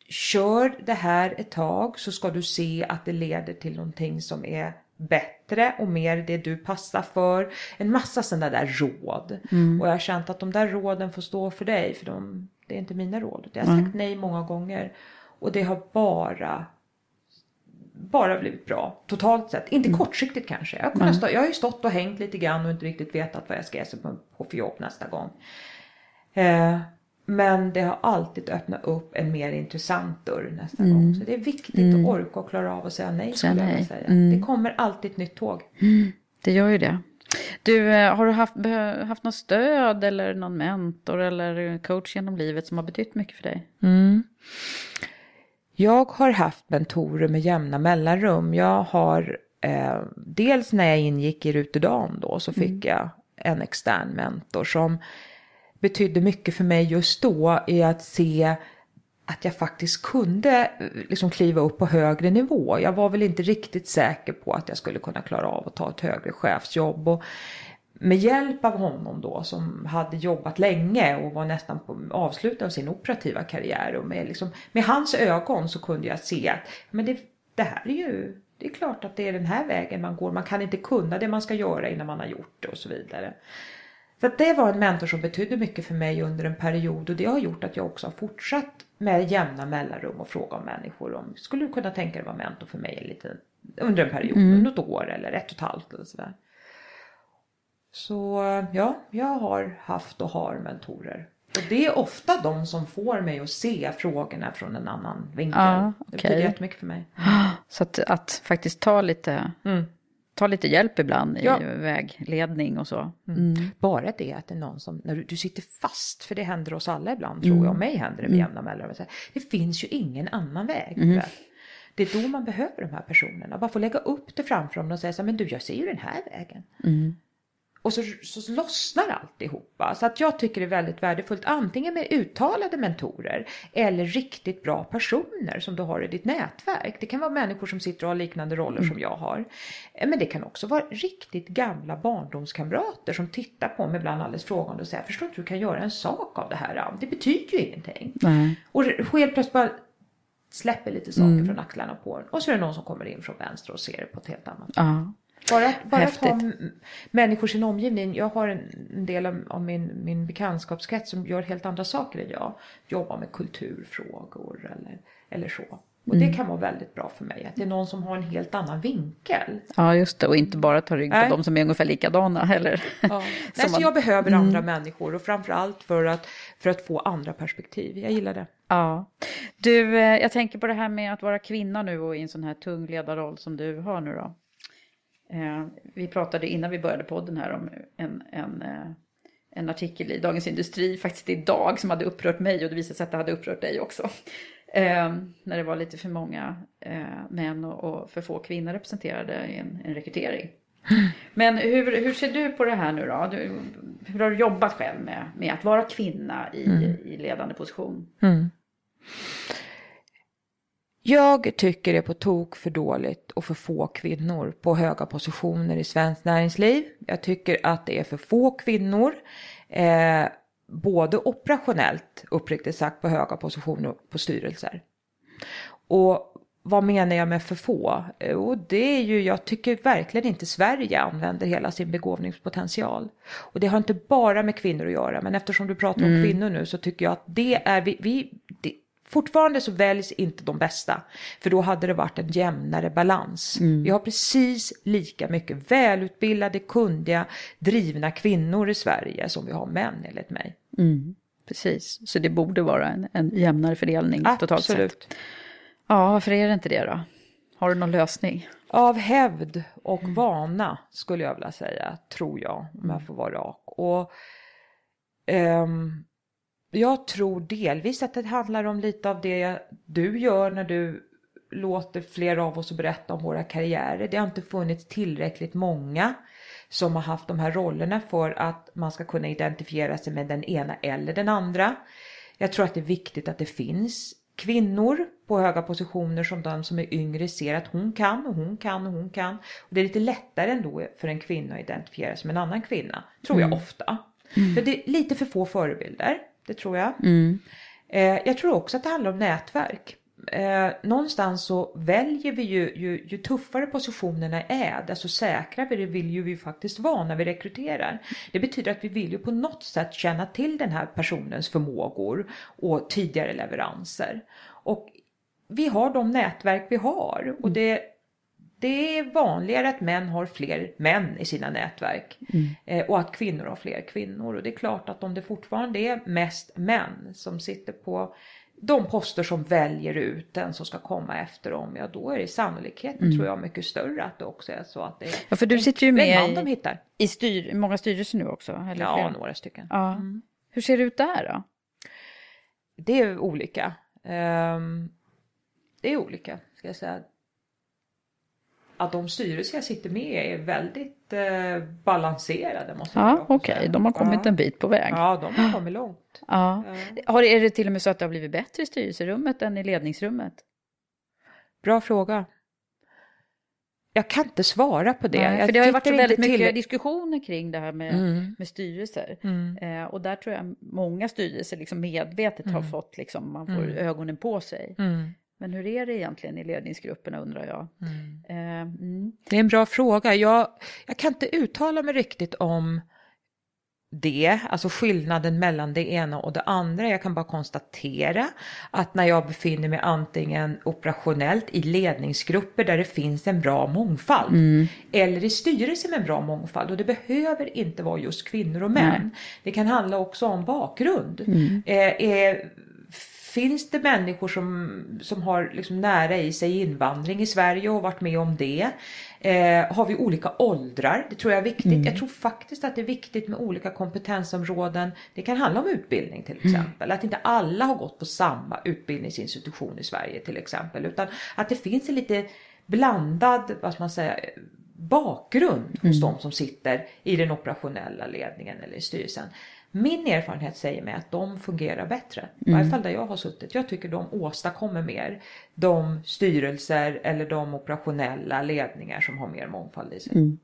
kör det här ett tag så ska du se att det leder till någonting som är bättre och mer det du passar för. En massa sådana där råd. Mm. Och jag har känt att de där råden får stå för dig för de, det är inte mina råd. Jag har sagt Mm. nej många gånger. Och det har bara bara blivit bra totalt sett. Inte kortsiktigt kanske. Jag stå, jag har ju stått och hängt lite grann och inte riktigt vetat vad jag ska ge på för jobb nästa gång. Eh, men det har alltid öppnat upp en mer intressant dörr nästa gång. Så det är viktigt att orka och klara av att säga nej. Säga nej. säga. Mm. Det kommer alltid ett nytt tåg. Det gör ju det. Du, eh, har du haft, haft något stöd eller någon mentor eller coach genom livet som har betytt mycket för dig? Jag har haft mentorer med jämna mellanrum. Jag har eh, dels när jag ingick i Rutedam då så fick jag en extern mentor som betydde mycket för mig just då i att se att jag faktiskt kunde eh, liksom kliva upp på högre nivå. Jag var väl inte riktigt säker på att jag skulle kunna klara av att ta ett högre chefsjobb. Och med hjälp av honom då som hade jobbat länge och var nästan på avslutet av sin operativa karriär och med, liksom, med hans ögon så kunde jag se att men det, det här är ju det är klart att det är den här vägen man går. Man kan inte kunna det man ska göra innan man har gjort det och så vidare. Så att det var en mentor som betydde mycket för mig under en period och det har gjort att jag också har fortsatt med jämna mellanrum och fråga om människor om skulle du kunna tänka dig vara mentor för mig en liten, under en period, något år eller ett och ett halvt eller sådär. Så ja, jag har haft och har mentorer. Och det är ofta de som får mig att se frågorna från en annan vinkel. Ja, Det okej. betyder jättemycket för mig. Så att, att faktiskt ta lite, ta lite hjälp ibland i Ja. vägledning och så. Mm. Bara det att det är någon som, när du, du sitter fast, för det händer oss alla ibland tror jag, och mig händer det med jämna mellanrum. Det finns ju ingen annan väg. vet. Det är då man behöver de här personerna, bara få lägga upp det framför dem och säga så här, men du jag ser ju den här vägen. Och så, så lossnar alltihopa. Så att jag tycker det är väldigt värdefullt antingen med uttalade mentorer eller riktigt bra personer som du har i ditt nätverk. Det kan vara människor som sitter och har liknande roller som jag har. Eh, Men det kan också vara riktigt gamla barndomskamrater som tittar på mig ibland alldeles frågande och säger förstår inte hur du kan göra en sak av det här? Det betyder ju ingenting. Nej. Och helt plötsligt bara släpper lite saker från axlarna på en. Och så är det någon som kommer in från vänster och ser det på ett helt annat Ja. Bara, bara att ha människor i sin omgivning. Jag har en, del av, av min, min bekantskapskrets som gör helt andra saker än jag. Jobbar med kulturfrågor eller, eller så. Och Mm. det kan vara väldigt bra för mig. Att det är någon som har en helt annan vinkel. ja, just det. Och inte bara ta rygg på Nej. de som är ungefär likadana heller. Ja. Nej, så jag behöver andra människor och framförallt för att, för att få andra perspektiv. Jag gillar det. Ja. Du, eh, jag tänker på det här med att vara kvinna nu och i en sån här tung ledarroll som du har nu då. Eh, vi pratade innan vi började podden här om en, en, eh, en artikel i Dagens Industri faktiskt idag som hade upprört mig och det visade sig att det hade upprört dig också. Eh, när det var lite för många män och, och för få kvinnor representerade i en, en rekrytering. Men hur, hur ser du på det här nu då? Du, hur har du jobbat själv med, med att vara kvinna i, i ledande position? Jag tycker det är på tok för dåligt och för få kvinnor på höga positioner i svenskt näringsliv. Jag tycker att det är för få kvinnor, eh, både operationellt, uppriktigt sagt, på höga positioner på styrelser. Och vad menar jag med för få? Eh, Och det är ju, jag tycker verkligen inte Sverige använder hela sin begåvningspotential. Och det har inte bara med kvinnor att göra, men eftersom du pratar om kvinnor nu så tycker jag att det är, vi, vi fortfarande så väljs inte de bästa. För då hade det varit en jämnare balans. Vi har precis lika mycket välutbildade, kundiga, drivna kvinnor i Sverige som vi har män enligt mig. Precis, så det borde vara en, en jämnare fördelning totalt sett. Absolut. Ja, varför är det inte det då? Har du någon lösning? Av hävd och vana skulle jag vilja säga, tror jag, om jag får vara rak. Och ehm, jag tror delvis att det handlar om lite av det du gör när du låter fler av oss berätta om våra karriärer. Det har inte funnits tillräckligt många som har haft de här rollerna för att man ska kunna identifiera sig med den ena eller den andra. Jag tror att det är viktigt att det finns kvinnor på höga positioner som de som är yngre ser att hon kan och hon kan och hon kan. Och det är lite lättare ändå för en kvinna att identifiera sig med en annan kvinna, tror jag ofta. För det är lite för få förebilder, det tror jag. Eh, jag tror också att det handlar om nätverk. eh, någonstans så väljer vi ju, ju, ju tuffare positionerna är, desto säkrare vill ju vi faktiskt vara när vi rekryterar. Det betyder att vi vill ju på något sätt känna till den här personens förmågor och tidigare leveranser. Och vi har de nätverk vi har och det det är vanligare att män har fler män i sina nätverk mm. eh, och att kvinnor har fler kvinnor. Och det är klart att om det fortfarande är mest män som sitter på de poster som väljer ut den som ska komma efter dem, ja då är det sannolikheten mm. tror jag mycket större att det också är så att det är ja, för du sitter ju med i, de hittar. i styr, många styrelser nu också? Eller ja, fler? några stycken. Ja. Mm. Hur ser det ut där då? Det är olika. Um, det är olika, ska jag säga att de styrelser jag sitter med är väldigt eh, balanserade. Måste ja, okej, okay. de har kommit ja. en bit på väg. Ja, de har kommit långt. Ja. Har, är det till och med så att det har blivit bättre i styrelserummet än i ledningsrummet? Bra fråga. Jag kan inte svara på det. Nej, för det har ju varit väldigt mycket till... diskussioner kring det här med, mm. med styrelser. Mm. Eh, och där tror jag många styrelser liksom medvetet mm. har fått, liksom, man får mm. ögonen på sig. Men hur är det egentligen i ledningsgrupperna undrar jag? Mm. Eh, mm. Det är en bra fråga. Jag, jag kan inte uttala mig riktigt om det, alltså skillnaden mellan det ena och det andra. Jag kan bara konstatera att när jag befinner mig antingen operationellt i ledningsgrupper där det finns en bra mångfald mm. eller i styrelser med en bra mångfald och det behöver inte vara just kvinnor och män. Nej. Det kan handla också om bakgrund. Mm. Eh, eh, finns det människor som, som har liksom nära i sig invandring i Sverige och varit med om det? Eh, har vi olika åldrar? Det tror jag är viktigt. Mm. Jag tror faktiskt att det är viktigt med olika kompetensområden. Det kan handla om utbildning till mm. exempel. Mm. Att inte alla har gått på samma utbildningsinstitution i Sverige till exempel. Utan att det finns en lite blandad, vad ska man säga, bakgrund hos mm. de som sitter i den operationella ledningen eller i styrelsen. Min erfarenhet säger mig att de fungerar bättre. Mm. I varje fall där jag har suttit. Jag tycker de åstadkommer mer. De styrelser eller de operationella ledningar som har mer mångfald i sig. Mm.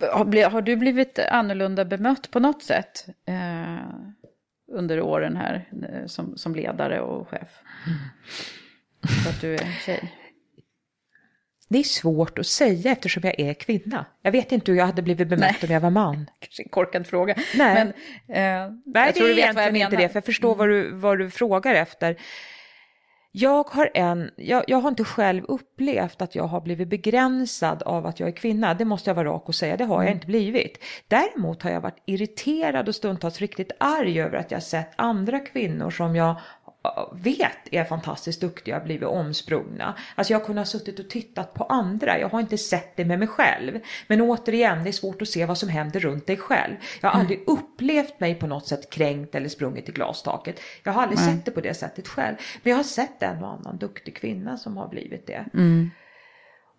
Har, har, du blivit annorlunda bemött på något sätt eh, under åren här eh, som, som ledare och chef? Mm. För att du är tjej? Det är svårt att säga eftersom jag är kvinna. Jag vet inte hur jag hade blivit bemött Nej. om jag var man. Kanske en korkad fråga. Nej, Men, eh, Nej det är egentligen inte det, för jag förstår mm. vad, du, vad du frågar efter. Jag har, en, jag, jag, har inte själv upplevt att jag har blivit begränsad av att jag är kvinna. Det måste jag vara rak och säga, det har jag mm. inte blivit. Däremot har jag varit irriterad och stundtals riktigt arg över att jag sett andra kvinnor som jag vet är fantastiskt duktiga och blivit omsprungna. Alltså jag har kunnat suttit och tittat på andra, jag har inte sett det med mig själv. Men återigen, det är svårt att se vad som händer runt dig själv. Jag har mm. aldrig upplevt mig på något sätt kränkt eller sprungit i glastaket. Jag har aldrig mm. sett det på det sättet själv. Men jag har sett en och annan duktig kvinna som har blivit det. Mm.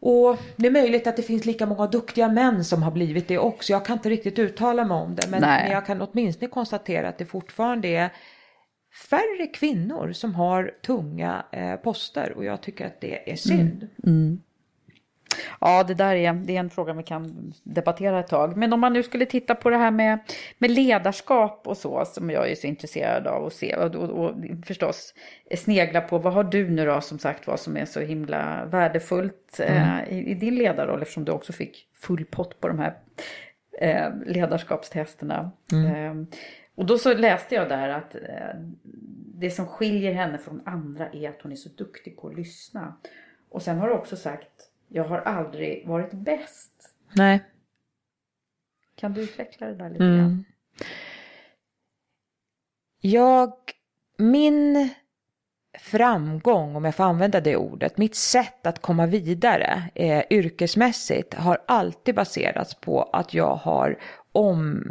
Och det är möjligt att det finns lika många duktiga män som har blivit det också. Jag kan inte riktigt uttala mig om det. Men, men jag kan åtminstone konstatera att det fortfarande är färre kvinnor som har tunga eh, poster och jag tycker att det är synd. Mm. Mm. Ja, det där är, det är en fråga vi kan debattera ett tag. Men om man nu skulle titta på det här med, med ledarskap och så, som jag är så intresserad av att se, och, och, och förstås snegla på, vad har du nu då som sagt vad som är så himla värdefullt mm. eh, i, i, din ledarroll, eftersom du också fick full pott på de här eh, ledarskapstesterna. Mm. Eh, och då så läste jag där att eh, det som skiljer henne från andra är att hon är så duktig på att lyssna. Och sen har du också sagt, jag har aldrig varit bäst. Nej. Kan du utveckla det där lite mm. grann? Jag, min framgång, om jag får använda det ordet, mitt sätt att komma vidare eh, yrkesmässigt har alltid baserats på att jag har om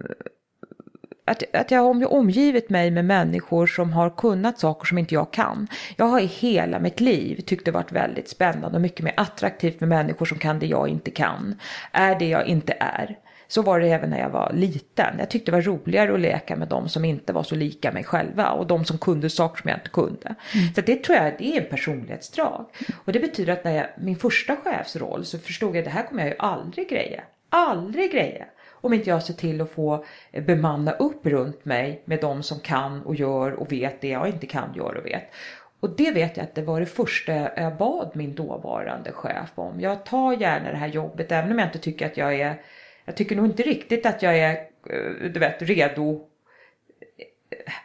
att, att jag har omgivit mig med människor som har kunnat saker som inte jag kan. Jag har i hela mitt liv tyckt det varit väldigt spännande och mycket mer attraktivt med människor som kan det jag inte kan. Är det jag inte är. Så var det även när jag var liten. Jag tyckte det var roligare att leka med de som inte var så lika mig själva och de som kunde saker som jag inte kunde. Mm. Så det tror jag det är en personlighetsdrag. Och det betyder att när jag, min första chefsroll så förstod jag att det här kommer jag ju aldrig greja. Aldrig greja om inte jag ser till att få eh, bemanna upp runt mig med de som kan och gör och vet det jag inte kan, gör och vet. Och det vet jag att det var det första jag bad min dåvarande chef om. Jag tar gärna det här jobbet även om jag inte tycker att jag är jag tycker nog inte riktigt att jag är eh, du vet, redo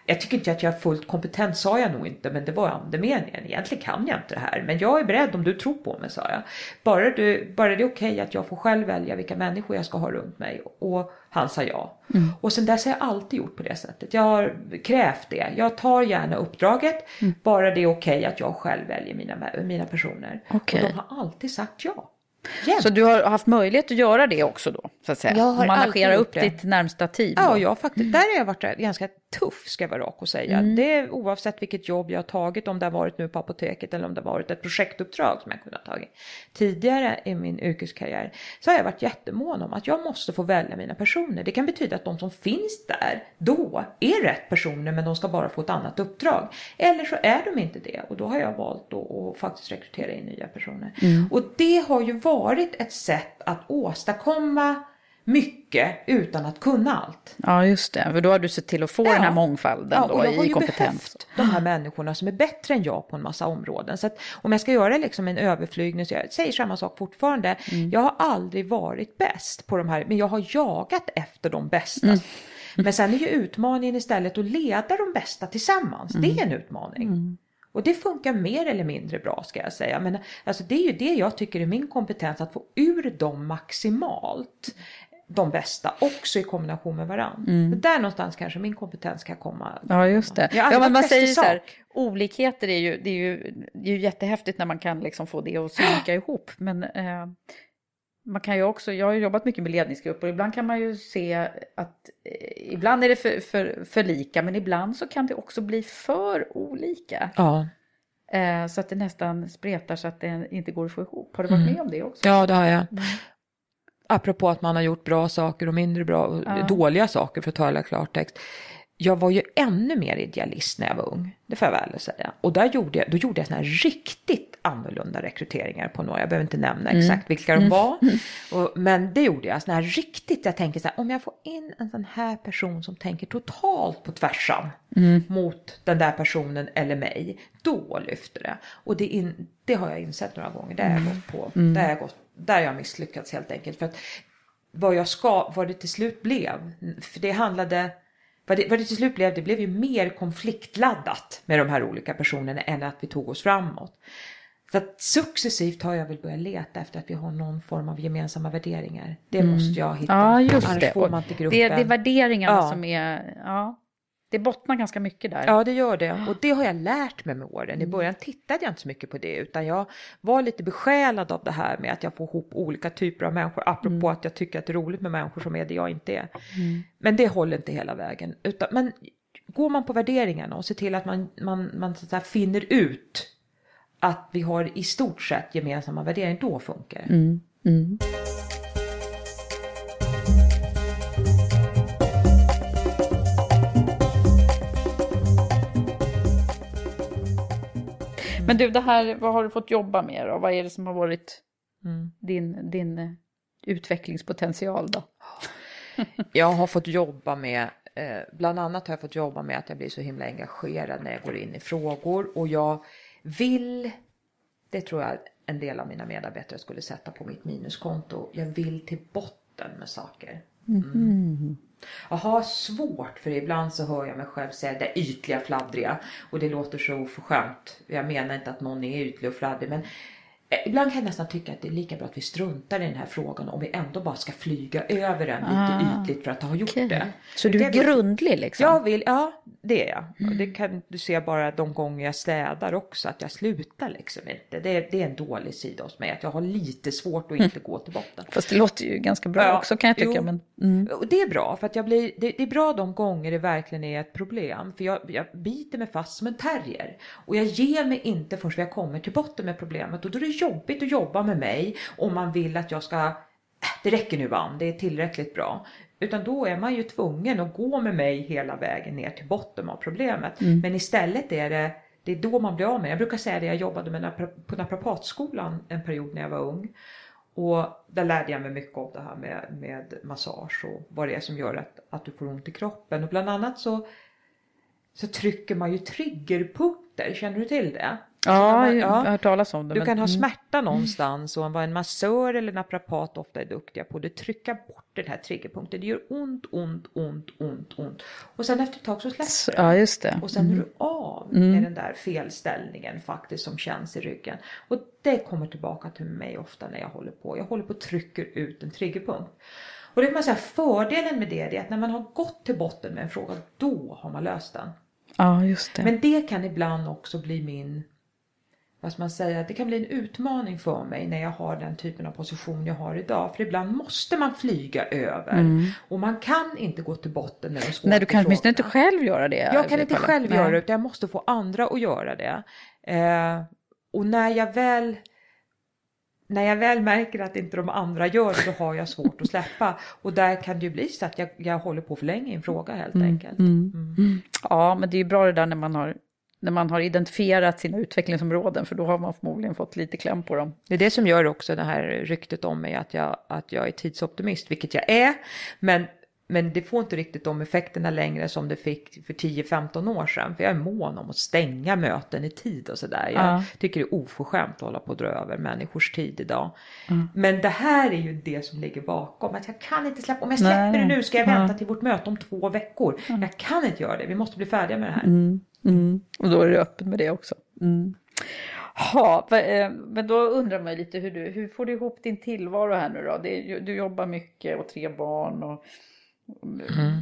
jag tycker inte att jag är fullt kompetent sa jag nog inte men det var andemeningen. Egentligen kan jag inte det här men jag är beredd om du tror på mig sa jag. Bara, du, bara det är okej okay att jag får själv välja vilka människor jag ska ha runt mig. Och han sa ja. Mm. Och sen dess har jag alltid gjort på det sättet. Jag har krävt det. Jag tar gärna uppdraget. Mm. Bara det är okej okay att jag själv väljer mina, mina personer. Okay. Och de har alltid sagt ja. Jämt. Så du har haft möjlighet att göra det också då? Så att säga. Jag har Managera upp det. ditt närmsta team? Ja, jag faktiskt, där har jag varit ganska tuff ska jag vara rak och säga. Mm. Det oavsett vilket jobb jag har tagit, om det har varit nu på apoteket eller om det har varit ett projektuppdrag som jag kunnat tagit. Tidigare i min yrkeskarriär så har jag varit jättemån om att jag måste få välja mina personer. Det kan betyda att de som finns där då är rätt personer men de ska bara få ett annat uppdrag. Eller så är de inte det och då har jag valt att faktiskt rekrytera in nya personer. Mm. Och det har ju varit ett sätt att åstadkomma mycket utan att kunna allt. Ja, just det. För då har du sett till att få ja. den här mångfalden ja, då, i kompetens. Jag har ju behövt de här människorna som är bättre än jag på en massa områden. Så att om jag ska göra liksom en överflygning, så jag säger samma sak fortfarande. Mm. Jag har aldrig varit bäst på de här, men jag har jagat efter de bästa. Mm. Men sen är ju utmaningen istället att leda de bästa tillsammans. Mm. Det är en utmaning. Mm. Och det funkar mer eller mindre bra ska jag säga. Men alltså, det är ju det jag tycker är min kompetens, att få ur dem maximalt de bästa också i kombination med varandra. Mm. Där någonstans kanske min kompetens kan komma. Ja, just det. Ja, men man säger så här, olikheter är ju, det är ju, det är ju jättehäftigt när man kan liksom få det att synka ihop. Men eh, man kan ju också, jag har ju jobbat mycket med ledningsgrupper ibland kan man ju se att eh, ibland är det för, för, för lika men ibland så kan det också bli för olika. Ja. Eh, så att det nästan spretar så att det inte går att få ihop. Har du varit mm. med om det också? Ja, det har jag. Mm. Apropå att man har gjort bra saker och mindre bra, ja. dåliga saker för att tala klartext. Jag var ju ännu mer idealist när jag var ung, det får jag väl säga. Och där gjorde jag, då gjorde jag såna här riktigt annorlunda rekryteringar på några, jag behöver inte nämna mm. exakt vilka de var. Och, men det gjorde jag, såna här riktigt, jag tänker så här, om jag får in en sån här person som tänker totalt på tvärsan mm. mot den där personen eller mig, då lyfter det. Och det, in, det har jag insett några gånger, det har jag mm. gått på, mm. det har jag gått där jag misslyckats helt enkelt. För att vad jag ska, vad det till slut blev, för det handlade, vad det, vad det till slut blev, det blev ju mer konfliktladdat med de här olika personerna än att vi tog oss framåt. Så att successivt har jag väl börjat leta efter att vi har någon form av gemensamma värderingar. Det mm. måste jag hitta. Ja, just Annars det. får man till gruppen. Det, det är värderingarna ja. som är, ja. Det bottnar ganska mycket där. Ja, det gör det. Och det har jag lärt mig med åren. I mm. början tittade jag inte så mycket på det, utan jag var lite besjälad av det här med att jag får ihop olika typer av människor, apropå mm. att jag tycker att det är roligt med människor som är det jag inte är. Mm. Men det håller inte hela vägen. Utan, men går man på värderingarna och ser till att man, man, man så finner ut att vi har i stort sett gemensamma värderingar, då funkar det. Mm. Men du, det här, vad har du fått jobba med då? Vad är det som har varit mm. din, din utvecklingspotential då? jag har fått jobba med, eh, bland annat har jag fått jobba med att jag blir så himla engagerad när jag går in i frågor och jag vill, det tror jag en del av mina medarbetare skulle sätta på mitt minuskonto, jag vill till botten med saker. Mm. Jag har svårt för ibland så hör jag mig själv säga det ytliga fladdriga och det låter så oförskämt. Jag menar inte att någon är ytlig och fladdrig men ibland kan jag nästan tycka att det är lika bra att vi struntar i den här frågan om vi ändå bara ska flyga över den lite ah, ytligt för att ha gjort okay. det. Så du är grundlig liksom? Jag vill, ja det är jag. Mm. Och det kan du se bara de gånger jag städar också att jag slutar liksom inte. Det är, det är en dålig sida hos mig att jag har lite svårt att inte mm. gå till botten. Fast det låter ju ganska bra ja, också kan jag tycka. Jo, men, mm. Det är bra för att jag blir, det, det, är bra de gånger det verkligen är ett problem. För jag, jag biter mig fast som en terrier. Och jag ger mig inte förrän jag kommer till botten med problemet och då är jobbigt att jobba med mig om man vill att jag ska, äh, det räcker nu Ann, det är tillräckligt bra. Utan då är man ju tvungen att gå med mig hela vägen ner till botten av problemet. Mm. Men istället är det, det är då man blir av med Jag brukar säga det, jag jobbade med på naprapatskolan en period när jag var ung. Och där lärde jag mig mycket om det här med, med massage och vad det är som gör att, att du får ont i kroppen. Och bland annat så, så trycker man ju triggerpunkter känner du till det? Ja, jag har hört talas om det. Du men- kan ha mm. smärta någonstans och vad en massör eller naprapat ofta är duktiga på det är trycka bort den här triggerpunkten. Det gör ont, ont, ont, ont, ont. Och sen efter ett tag så släpper det. Ja, just det. Och sen är Mm. du av Mm. med den där felställningen faktiskt som känns i ryggen. Och det kommer tillbaka till mig ofta när jag håller på. Jag håller på och trycker ut en triggerpunkt. Och det kan man säga fördelen med det är att när man har gått till botten med en fråga då har man löst den. Ja, just det. Men det kan ibland också bli min, vad ska man säga, det kan bli en utmaning för mig när jag har den typen av position jag har idag. För ibland måste man flyga över Mm. och man kan inte gå till botten med de svåra Nej, du kan åtminstone inte själv göra det. Jag kan inte själv Nej. göra det utan jag måste få andra att göra det. Eh, och när jag väl när jag väl märker att inte de andra gör det, då har jag svårt att släppa. Och där kan det ju bli så att jag, jag håller på för länge i en fråga helt enkelt. Mm. Mm. Ja, men det är ju bra det där när man har när man har identifierat sina utvecklingsområden, för då har man förmodligen fått lite kläm på dem. Det är det som gör också det här ryktet om mig att jag, att jag är tidsoptimist, vilket jag är. Men, men det får inte riktigt de effekterna längre som det fick för 10-15 år sedan. För jag är mån om att stänga möten i tid och sådär. Jag Ja. tycker det är oförskämt att hålla på och dra över människors tid idag. Mm. Men det här är ju det som ligger bakom. Att jag kan inte släppa, om jag Nej. släpper det nu ska jag Ja. vänta till vårt möte om två veckor. Jag kan inte göra det, vi måste bli färdiga med det här. Mm. Mm. Och då är det öppet med det också. Mm. Ha, va- eh, men då undrar man ju lite hur, du, hur får du ihop din tillvaro här nu då? Du jobbar mycket och tre barn och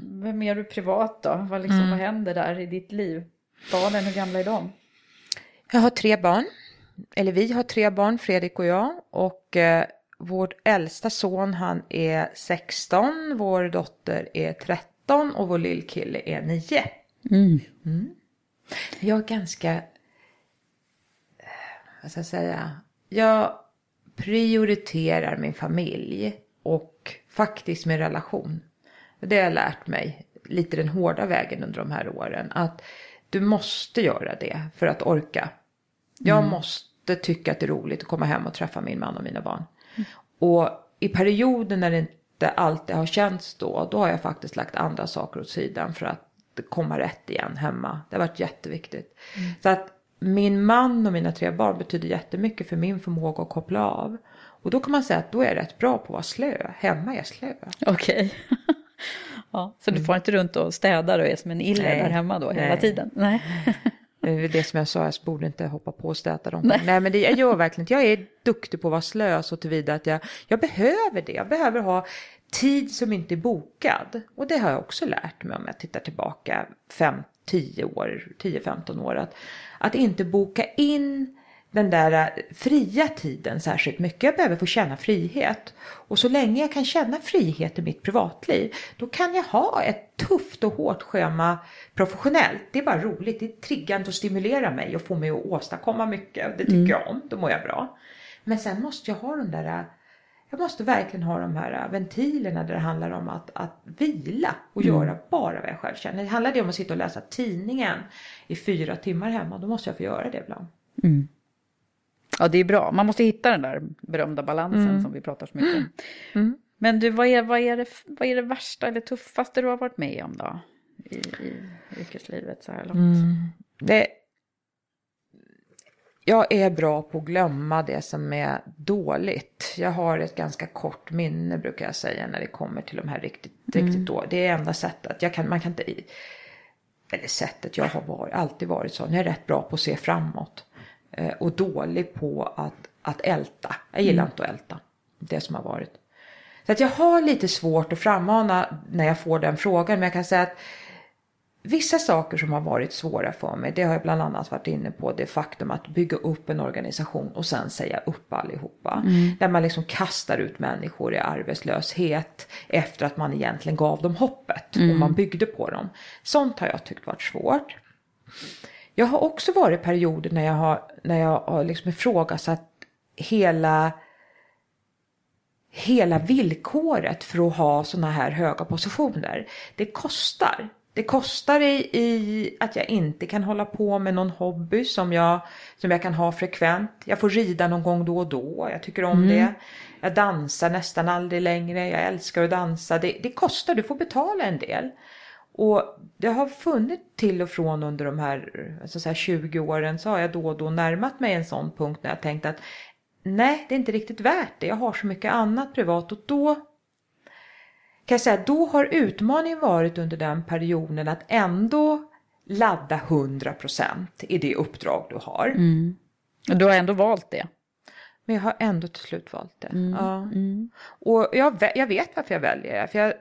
vem är du privat då? Vad, liksom, Mm. vad händer där i ditt liv? Barnen, hur gamla är de? Jag har tre barn. Eller vi har tre barn, Fredrik och jag. Och eh, vår äldsta son han är 16, vår dotter är 13 och vår lillkille är 9. Mm. Jag är ganska, eh, vad ska jag säga, jag prioriterar min familj och faktiskt min relation. Det har jag lärt mig lite den hårda vägen under de här åren. Att du måste göra det för att orka. Jag Mm. måste tycka att det är roligt att komma hem och träffa min man och mina barn. Och i perioder när det inte alltid har känts då, då har jag faktiskt lagt andra saker åt sidan för att komma rätt igen hemma. Det har varit jätteviktigt. Så att min man och mina tre barn betyder jättemycket för min förmåga att koppla av. Och då kan man säga att då är jag rätt bra på att vara slö. Hemma är jag slö. Okej. ja, så du får inte runt och städar och är som en iller Nej. där hemma då hela Nej. tiden? Nej. Det som jag sa, jag borde inte hoppa på och städa dem. Nej. men det, jag gör verkligen inte. Jag är duktig på att vara slö så tillvida att jag, jag behöver det. Jag behöver ha tid som inte är bokad. Och det har jag också lärt mig om jag tittar tillbaka 5-10 år, 10-15 år. Att, att inte boka in den där fria tiden särskilt mycket. Jag behöver få känna frihet. Och så länge jag kan känna frihet i mitt privatliv, då kan jag ha ett tufft och hårt schema professionellt. Det är bara roligt, det är triggande och stimulerar mig och får mig att åstadkomma mycket. Det tycker Mm. jag om, då mår jag bra. Men sen måste jag ha de där, jag måste verkligen ha de här ventilerna där det handlar om att, att vila och Mm. göra bara vad jag själv känner. Det handlar det om att sitta och läsa tidningen i fyra timmar hemma, då måste jag få göra det ibland. Mm. Ja, det är bra. Man måste hitta den där berömda balansen Mm. som vi pratar så mycket om. Mm. Men du, vad är, vad, är det, vad är det värsta eller tuffaste du har varit med om då? I, i yrkeslivet så här långt? Mm. Det, jag är bra på att glömma det som är dåligt. Jag har ett ganska kort minne brukar jag säga när det kommer till de här riktigt, Mm. riktigt då. Det är enda sättet. Jag kan, man kan inte, eller sättet, jag har varit, alltid varit sån. Jag är rätt bra på att se framåt. Eh, och dålig på att, att älta. Jag gillar Mm. inte att älta. Det som har varit. Så att jag har lite svårt att frammana när jag får den frågan. Men jag kan säga att Vissa saker som har varit svåra för mig, det har jag bland annat varit inne på, det faktum att bygga upp en organisation och sen säga upp allihopa. Mm. Där man liksom kastar ut människor i arbetslöshet efter att man egentligen gav dem hoppet och Mm. man byggde på dem. Sånt har jag tyckt varit svårt. Jag har också varit perioder när jag har, när jag har liksom ifrågasatt hela hela villkoret för att ha sådana här höga positioner. Det kostar. Det kostar i, i att jag inte kan hålla på med någon hobby som jag, som jag kan ha frekvent. Jag får rida någon gång då och då. Jag tycker om Mm. det. Jag dansar nästan aldrig längre. Jag älskar att dansa. Det, det kostar. Du får betala en del. Och det har funnits till och från under de här, alltså så här 20 åren så har jag då och då närmat mig en sån punkt när jag tänkt att nej, det är inte riktigt värt det. Jag har så mycket annat privat och då kan jag säga, då har utmaningen varit under den perioden att ändå ladda 100% i det uppdrag du har. Mm. Och du har ändå valt det. Men jag har ändå till slut valt det. Mm. Ja. Mm. Och jag, jag vet varför jag väljer det. För jag,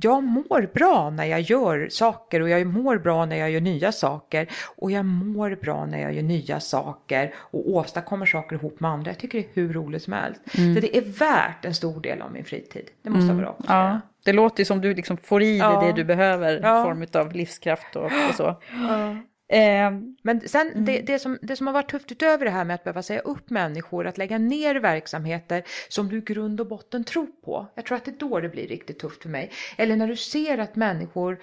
jag mår bra när jag gör saker och jag mår bra när jag gör nya saker. Och jag mår bra när jag gör nya saker och åstadkommer saker ihop med andra. Jag tycker det är hur roligt som helst. Mm. Så det är värt en stor del av min fritid. Det måste jag bra Ja, det låter ju som du liksom får i dig Ja. det du behöver i Ja. form av livskraft och, och så. Ja. Eh, Men sen det, det, som, det som har varit tufft utöver det här med att behöva säga upp människor, att lägga ner verksamheter som du grund och botten tror på. Jag tror att det är då det blir riktigt tufft för mig. Eller när du ser att människor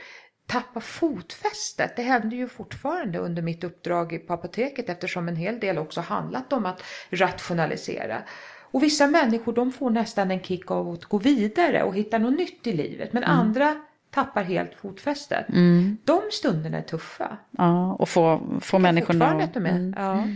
tappar fotfästet. Det händer ju fortfarande under mitt uppdrag på apoteket eftersom en hel del också handlat om att rationalisera. Och vissa människor de får nästan en kick av att gå vidare och hitta något nytt i livet. Men andra tappar helt fotfästet. Mm. De stunderna är tuffa. ja, och få, få människorna att de är. Mm. Ja.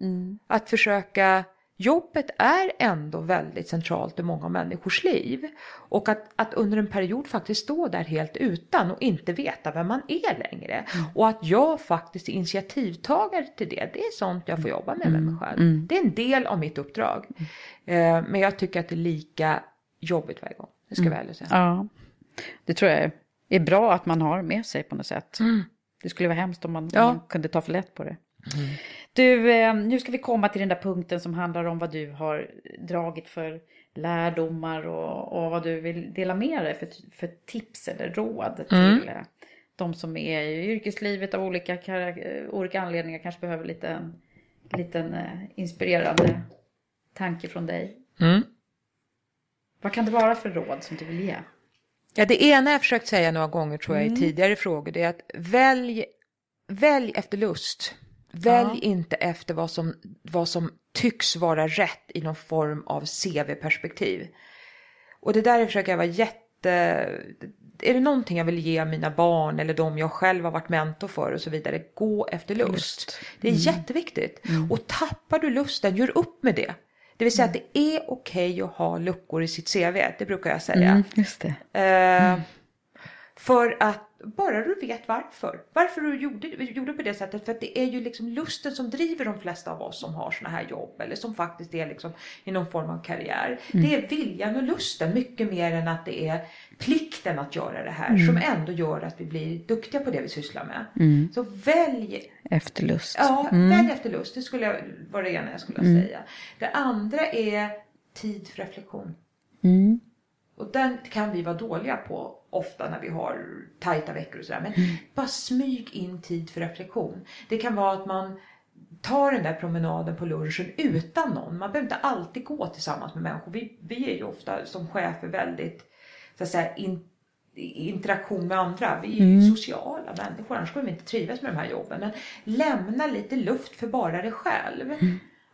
Mm. Att försöka, jobbet är ändå väldigt centralt i många människors liv. Och att, att under en period faktiskt stå där helt utan och inte veta vem man är längre. Och att jag faktiskt är initiativtagare till det, det är sånt jag får jobba med med mig själv. Mm. Det är en del av mitt uppdrag. Eh, men jag tycker att det är lika jobbigt varje gång, det ska jag väl säga. Ja, det tror jag är bra att man har med sig på något sätt. Det skulle vara hemskt om man, Ja. man kunde ta för lätt på det. Du, eh, nu ska vi komma till den där punkten som handlar om vad du har dragit för lärdomar och, och vad du vill dela med dig för, för tips eller råd till eh, de som är i yrkeslivet av olika, eh, olika anledningar kanske behöver lite en liten eh, inspirerande tanke från dig. Mm. Vad kan det vara för råd som du vill ge? Ja, det ena jag försökt säga några gånger tror jag i tidigare frågor, det är att välj, välj efter lust. Välj inte efter vad som, vad som tycks vara rätt i någon form av CV-perspektiv. Och det där försöker jag vara jätte... Är det någonting jag vill ge mina barn eller de jag själv har varit mentor för och så vidare, gå efter lust. Det är jätteviktigt. Och tappar du lusten, gör upp med det. Det vill säga att det är okej att ha luckor i sitt CV, det brukar jag säga. just det. Eh, För att bara du vet varför. Varför du gjorde, gjorde på det sättet. För det är ju liksom lusten som driver de flesta av oss som har såna här jobb. Eller som faktiskt är liksom i någon form av karriär. Det är viljan och lusten mycket mer än att det är plikten att göra det här. Som ändå gör att vi blir duktiga på det vi sysslar med. Så välj Efterlust. Ja, välj efter lust. Det skulle jag, var det ena jag skulle säga. Det andra är tid för reflektion. Och den kan vi vara dåliga på ofta när vi har tajta veckor och sådär. Men bara smyg in tid för reflektion. Det kan vara att man tar den där promenaden på lunchen utan någon. Man behöver inte alltid gå tillsammans med människor. Vi, vi är ju ofta som chefer väldigt så att säga, in, interaktion med andra. Vi är ju sociala människor, annars skulle vi inte trivas med de här jobben. Men lämna lite luft för bara dig själv.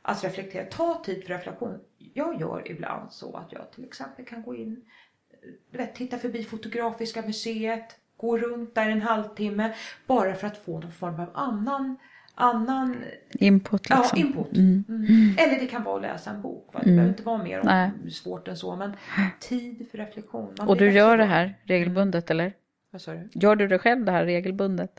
Att reflektera, ta tid för reflektion. Jag gör ibland så att jag till exempel kan gå in, du vet, titta förbi Fotografiska museet, gå runt där en halvtimme. Bara för att få någon form av annan, annan Input liksom. Ja, input. Mm. Eller det kan vara att läsa en bok. Va? Det behöver inte vara mer om Nej. svårt än så. Men tid för reflektion. Man Och du gör det här regelbundet eller? Vad sa du? Gör du det själv det här regelbundet?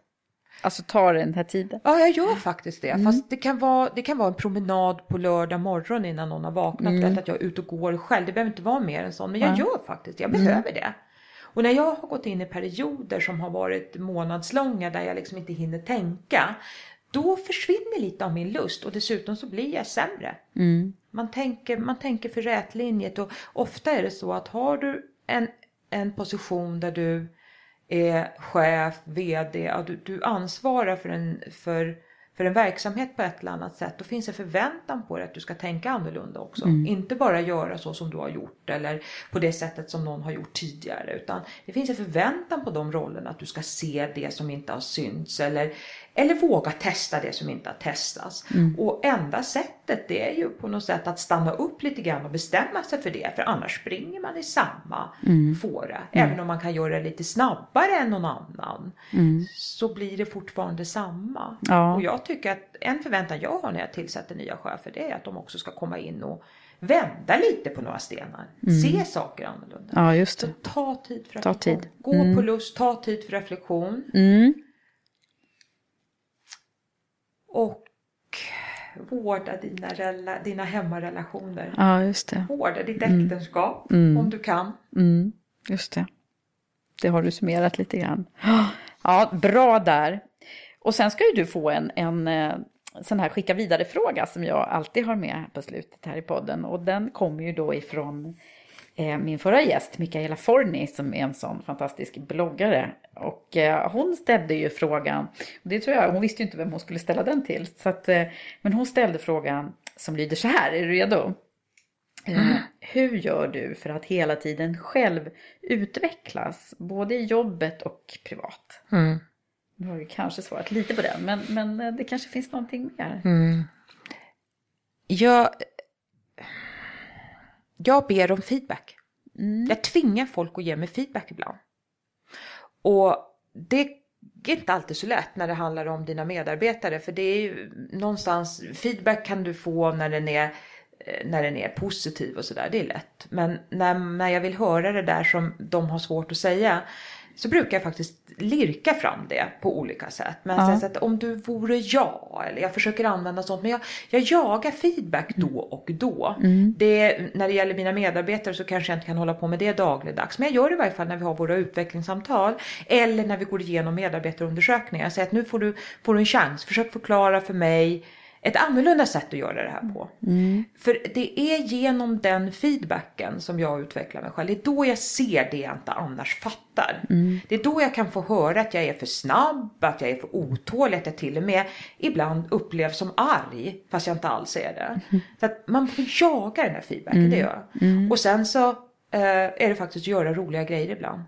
Alltså tar den här tiden? Ja, jag gör faktiskt det. Fast det kan, vara, det kan vara en promenad på lördag morgon innan någon har vaknat. Vet att jag är ute och går själv. Det behöver inte vara mer än så. Men jag gör faktiskt det. Jag behöver det. Och när jag har gått in i perioder som har varit månadslånga där jag liksom inte hinner tänka. Då försvinner lite av min lust och dessutom så blir jag sämre. Man, tänker, man tänker för rätlinjet och ofta är det så att har du en, en position där du är chef, vd, ja, du, du ansvarar för en, för, för en verksamhet på ett eller annat sätt. Då finns en förväntan på dig att du ska tänka annorlunda också. Inte bara göra så som du har gjort eller på det sättet som någon har gjort tidigare. Utan det finns en förväntan på de rollerna att du ska se det som inte har synts eller, Eller våga testa det som inte har testats. Och enda sättet det är ju på något sätt att stanna upp lite grann och bestämma sig för det. För annars springer man i samma fåra. Även om man kan göra det lite snabbare än någon annan. Så blir det fortfarande samma. Ja. Och jag tycker att en förväntan jag har när jag tillsätter nya chefer det är att de också ska komma in och vända lite på några stenar. Se saker annorlunda. Ja, just Så det. ta tid för Ta reflektion. tid. Gå på lust, ta tid för reflektion. Mm. Och vårda dina, rela- dina hemmarelationer. Ja, just det. Vårda ditt äktenskap om du kan. Mm, just det. Det har du summerat lite grann. Ja, bra där. Och sen ska ju du få en, en eh, sån här skicka vidare-fråga som jag alltid har med på slutet här i podden. Och den kommer ju då ifrån min förra gäst, Mikaela Forni, som är en sån fantastisk bloggare. Och eh, hon ställde ju frågan, och det tror jag, hon visste ju inte vem hon skulle ställa den till. Så att, eh, men hon ställde frågan som lyder så här, är du redo? Eh, Hur gör du för att hela tiden själv utvecklas, både i jobbet och privat? Nu har vi kanske svarat lite på den, men, men eh, det kanske finns någonting mer. Jag, jag ber om feedback. Jag tvingar folk att ge mig feedback ibland. Och det är inte alltid så lätt när det handlar om dina medarbetare. För det är ju någonstans, feedback kan du få när den är, eh, när den är positiv och sådär. Det är lätt. Men när, när jag vill höra det där som de har svårt att säga. Så brukar jag faktiskt lirka fram det på olika sätt. Men Ja. så att om du vore jag, eller jag försöker använda sånt. Men jag, jag jagar feedback då och då. Det, när det gäller mina medarbetare så kanske jag inte kan hålla på med det dagligdags. Men jag gör det i varje fall när vi har våra utvecklingssamtal. Eller när vi går igenom medarbetarundersökningar. Jag säger att nu får du, får du en chans. Försök förklara för mig ett annorlunda sätt att göra det här på. För det är genom den feedbacken som jag utvecklar mig själv. Det är då jag ser det jag inte annars fattar. Det är då jag kan få höra att jag är för snabb, att jag är för otålig, att jag till och med ibland upplevs som arg fast jag inte alls är det. Så att man får jaga den här feedbacken, det gör jag. Och sen så eh, är det faktiskt att göra roliga grejer ibland.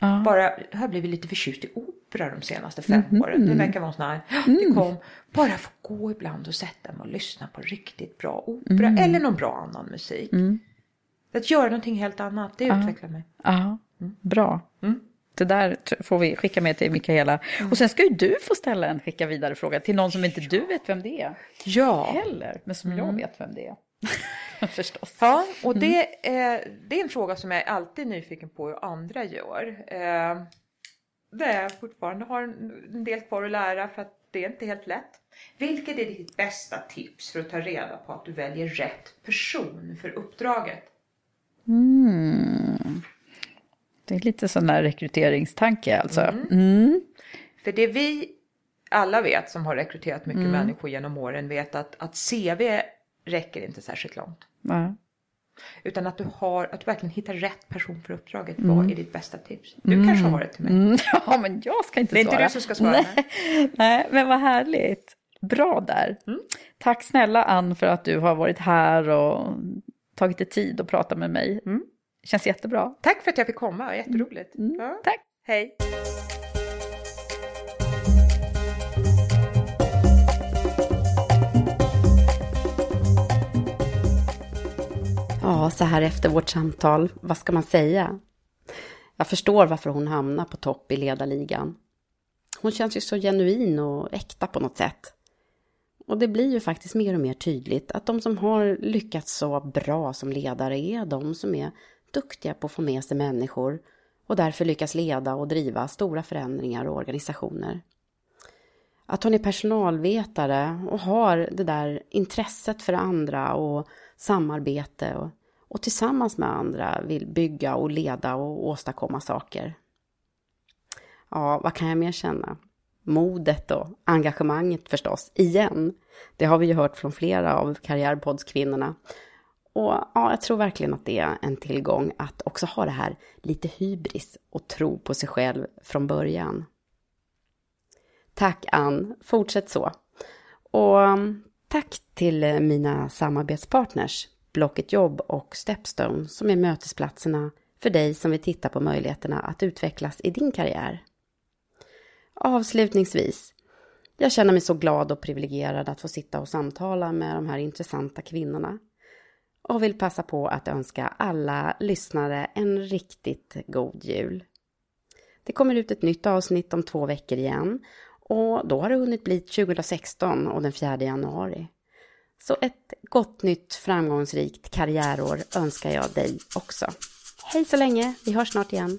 Ja. Bara, jag har blivit lite förtjust i opera de senaste fem åren. Det verkar vara en sån här, det kom, bara få gå ibland och sätta mig och lyssna på riktigt bra opera eller någon bra annan musik. Att göra någonting helt annat, det utvecklar mig. Ja, bra. Det där får vi skicka med till Mikaela. Och sen ska ju du få ställa en skicka vidare fråga till någon som inte du vet vem det är Ja. heller, men som jag vet vem det är. Förstås. Ja, och det, är, det är en fråga som jag är alltid nyfiken på hur andra gör. Eh, där jag fortfarande har en del kvar att lära för att det är inte helt lätt. Vilket är ditt bästa tips för att ta reda på att du väljer rätt person för uppdraget? Det är lite sån här rekryteringstanke alltså. Mm. För det vi alla vet som har rekryterat mycket människor genom åren vet att, att CV räcker inte särskilt långt. Utan att du, har, att du verkligen hittar rätt person för uppdraget. Vad är ditt bästa tips? Du kanske har det till mig. Mm. ja, men jag ska inte Det är inte svara. du som ska svara, Nej, nej men vad härligt. Bra där. Tack snälla Ann för att du har varit här och tagit dig tid att prata med mig. Känns jättebra. Tack för att jag fick komma, jätteroligt. Ja. Tack. Hej! Ja, så här efter vårt samtal, vad ska man säga? Jag förstår varför hon hamnar på topp i ledarligan. Hon känns ju så genuin och äkta på något sätt. Och det blir ju faktiskt mer och mer tydligt att de som har lyckats så bra som ledare är de som är duktiga på att få med sig människor och därför lyckas leda och driva stora förändringar och organisationer. Att hon är personalvetare och har det där intresset för andra och samarbete och, och tillsammans med andra vill bygga och leda och åstadkomma saker. Ja, vad kan jag mer känna? Modet och engagemanget förstås, igen. Det har vi ju hört från flera av Karriärpoddskvinnorna. Och ja, jag tror verkligen att det är en tillgång att också ha det här lite hybris och tro på sig själv från början. Tack Ann, fortsätt så. Och tack till eh, mina samarbetspartners, Blocket Jobb och Stepstone, som är mötesplatserna för dig som vill titta på möjligheterna att utvecklas i din karriär. Avslutningsvis, Jag känner mig så glad och privilegierad att få sitta och samtala med de här intressanta kvinnorna. Och vill passa på att önska alla lyssnare en riktigt god jul. Det kommer ut ett nytt avsnitt om två veckor igen och då har det hunnit bli 2016 och den 4 januari. Så ett gott nytt framgångsrikt karriärår önskar jag dig också. Hej så länge, vi hörs snart igen.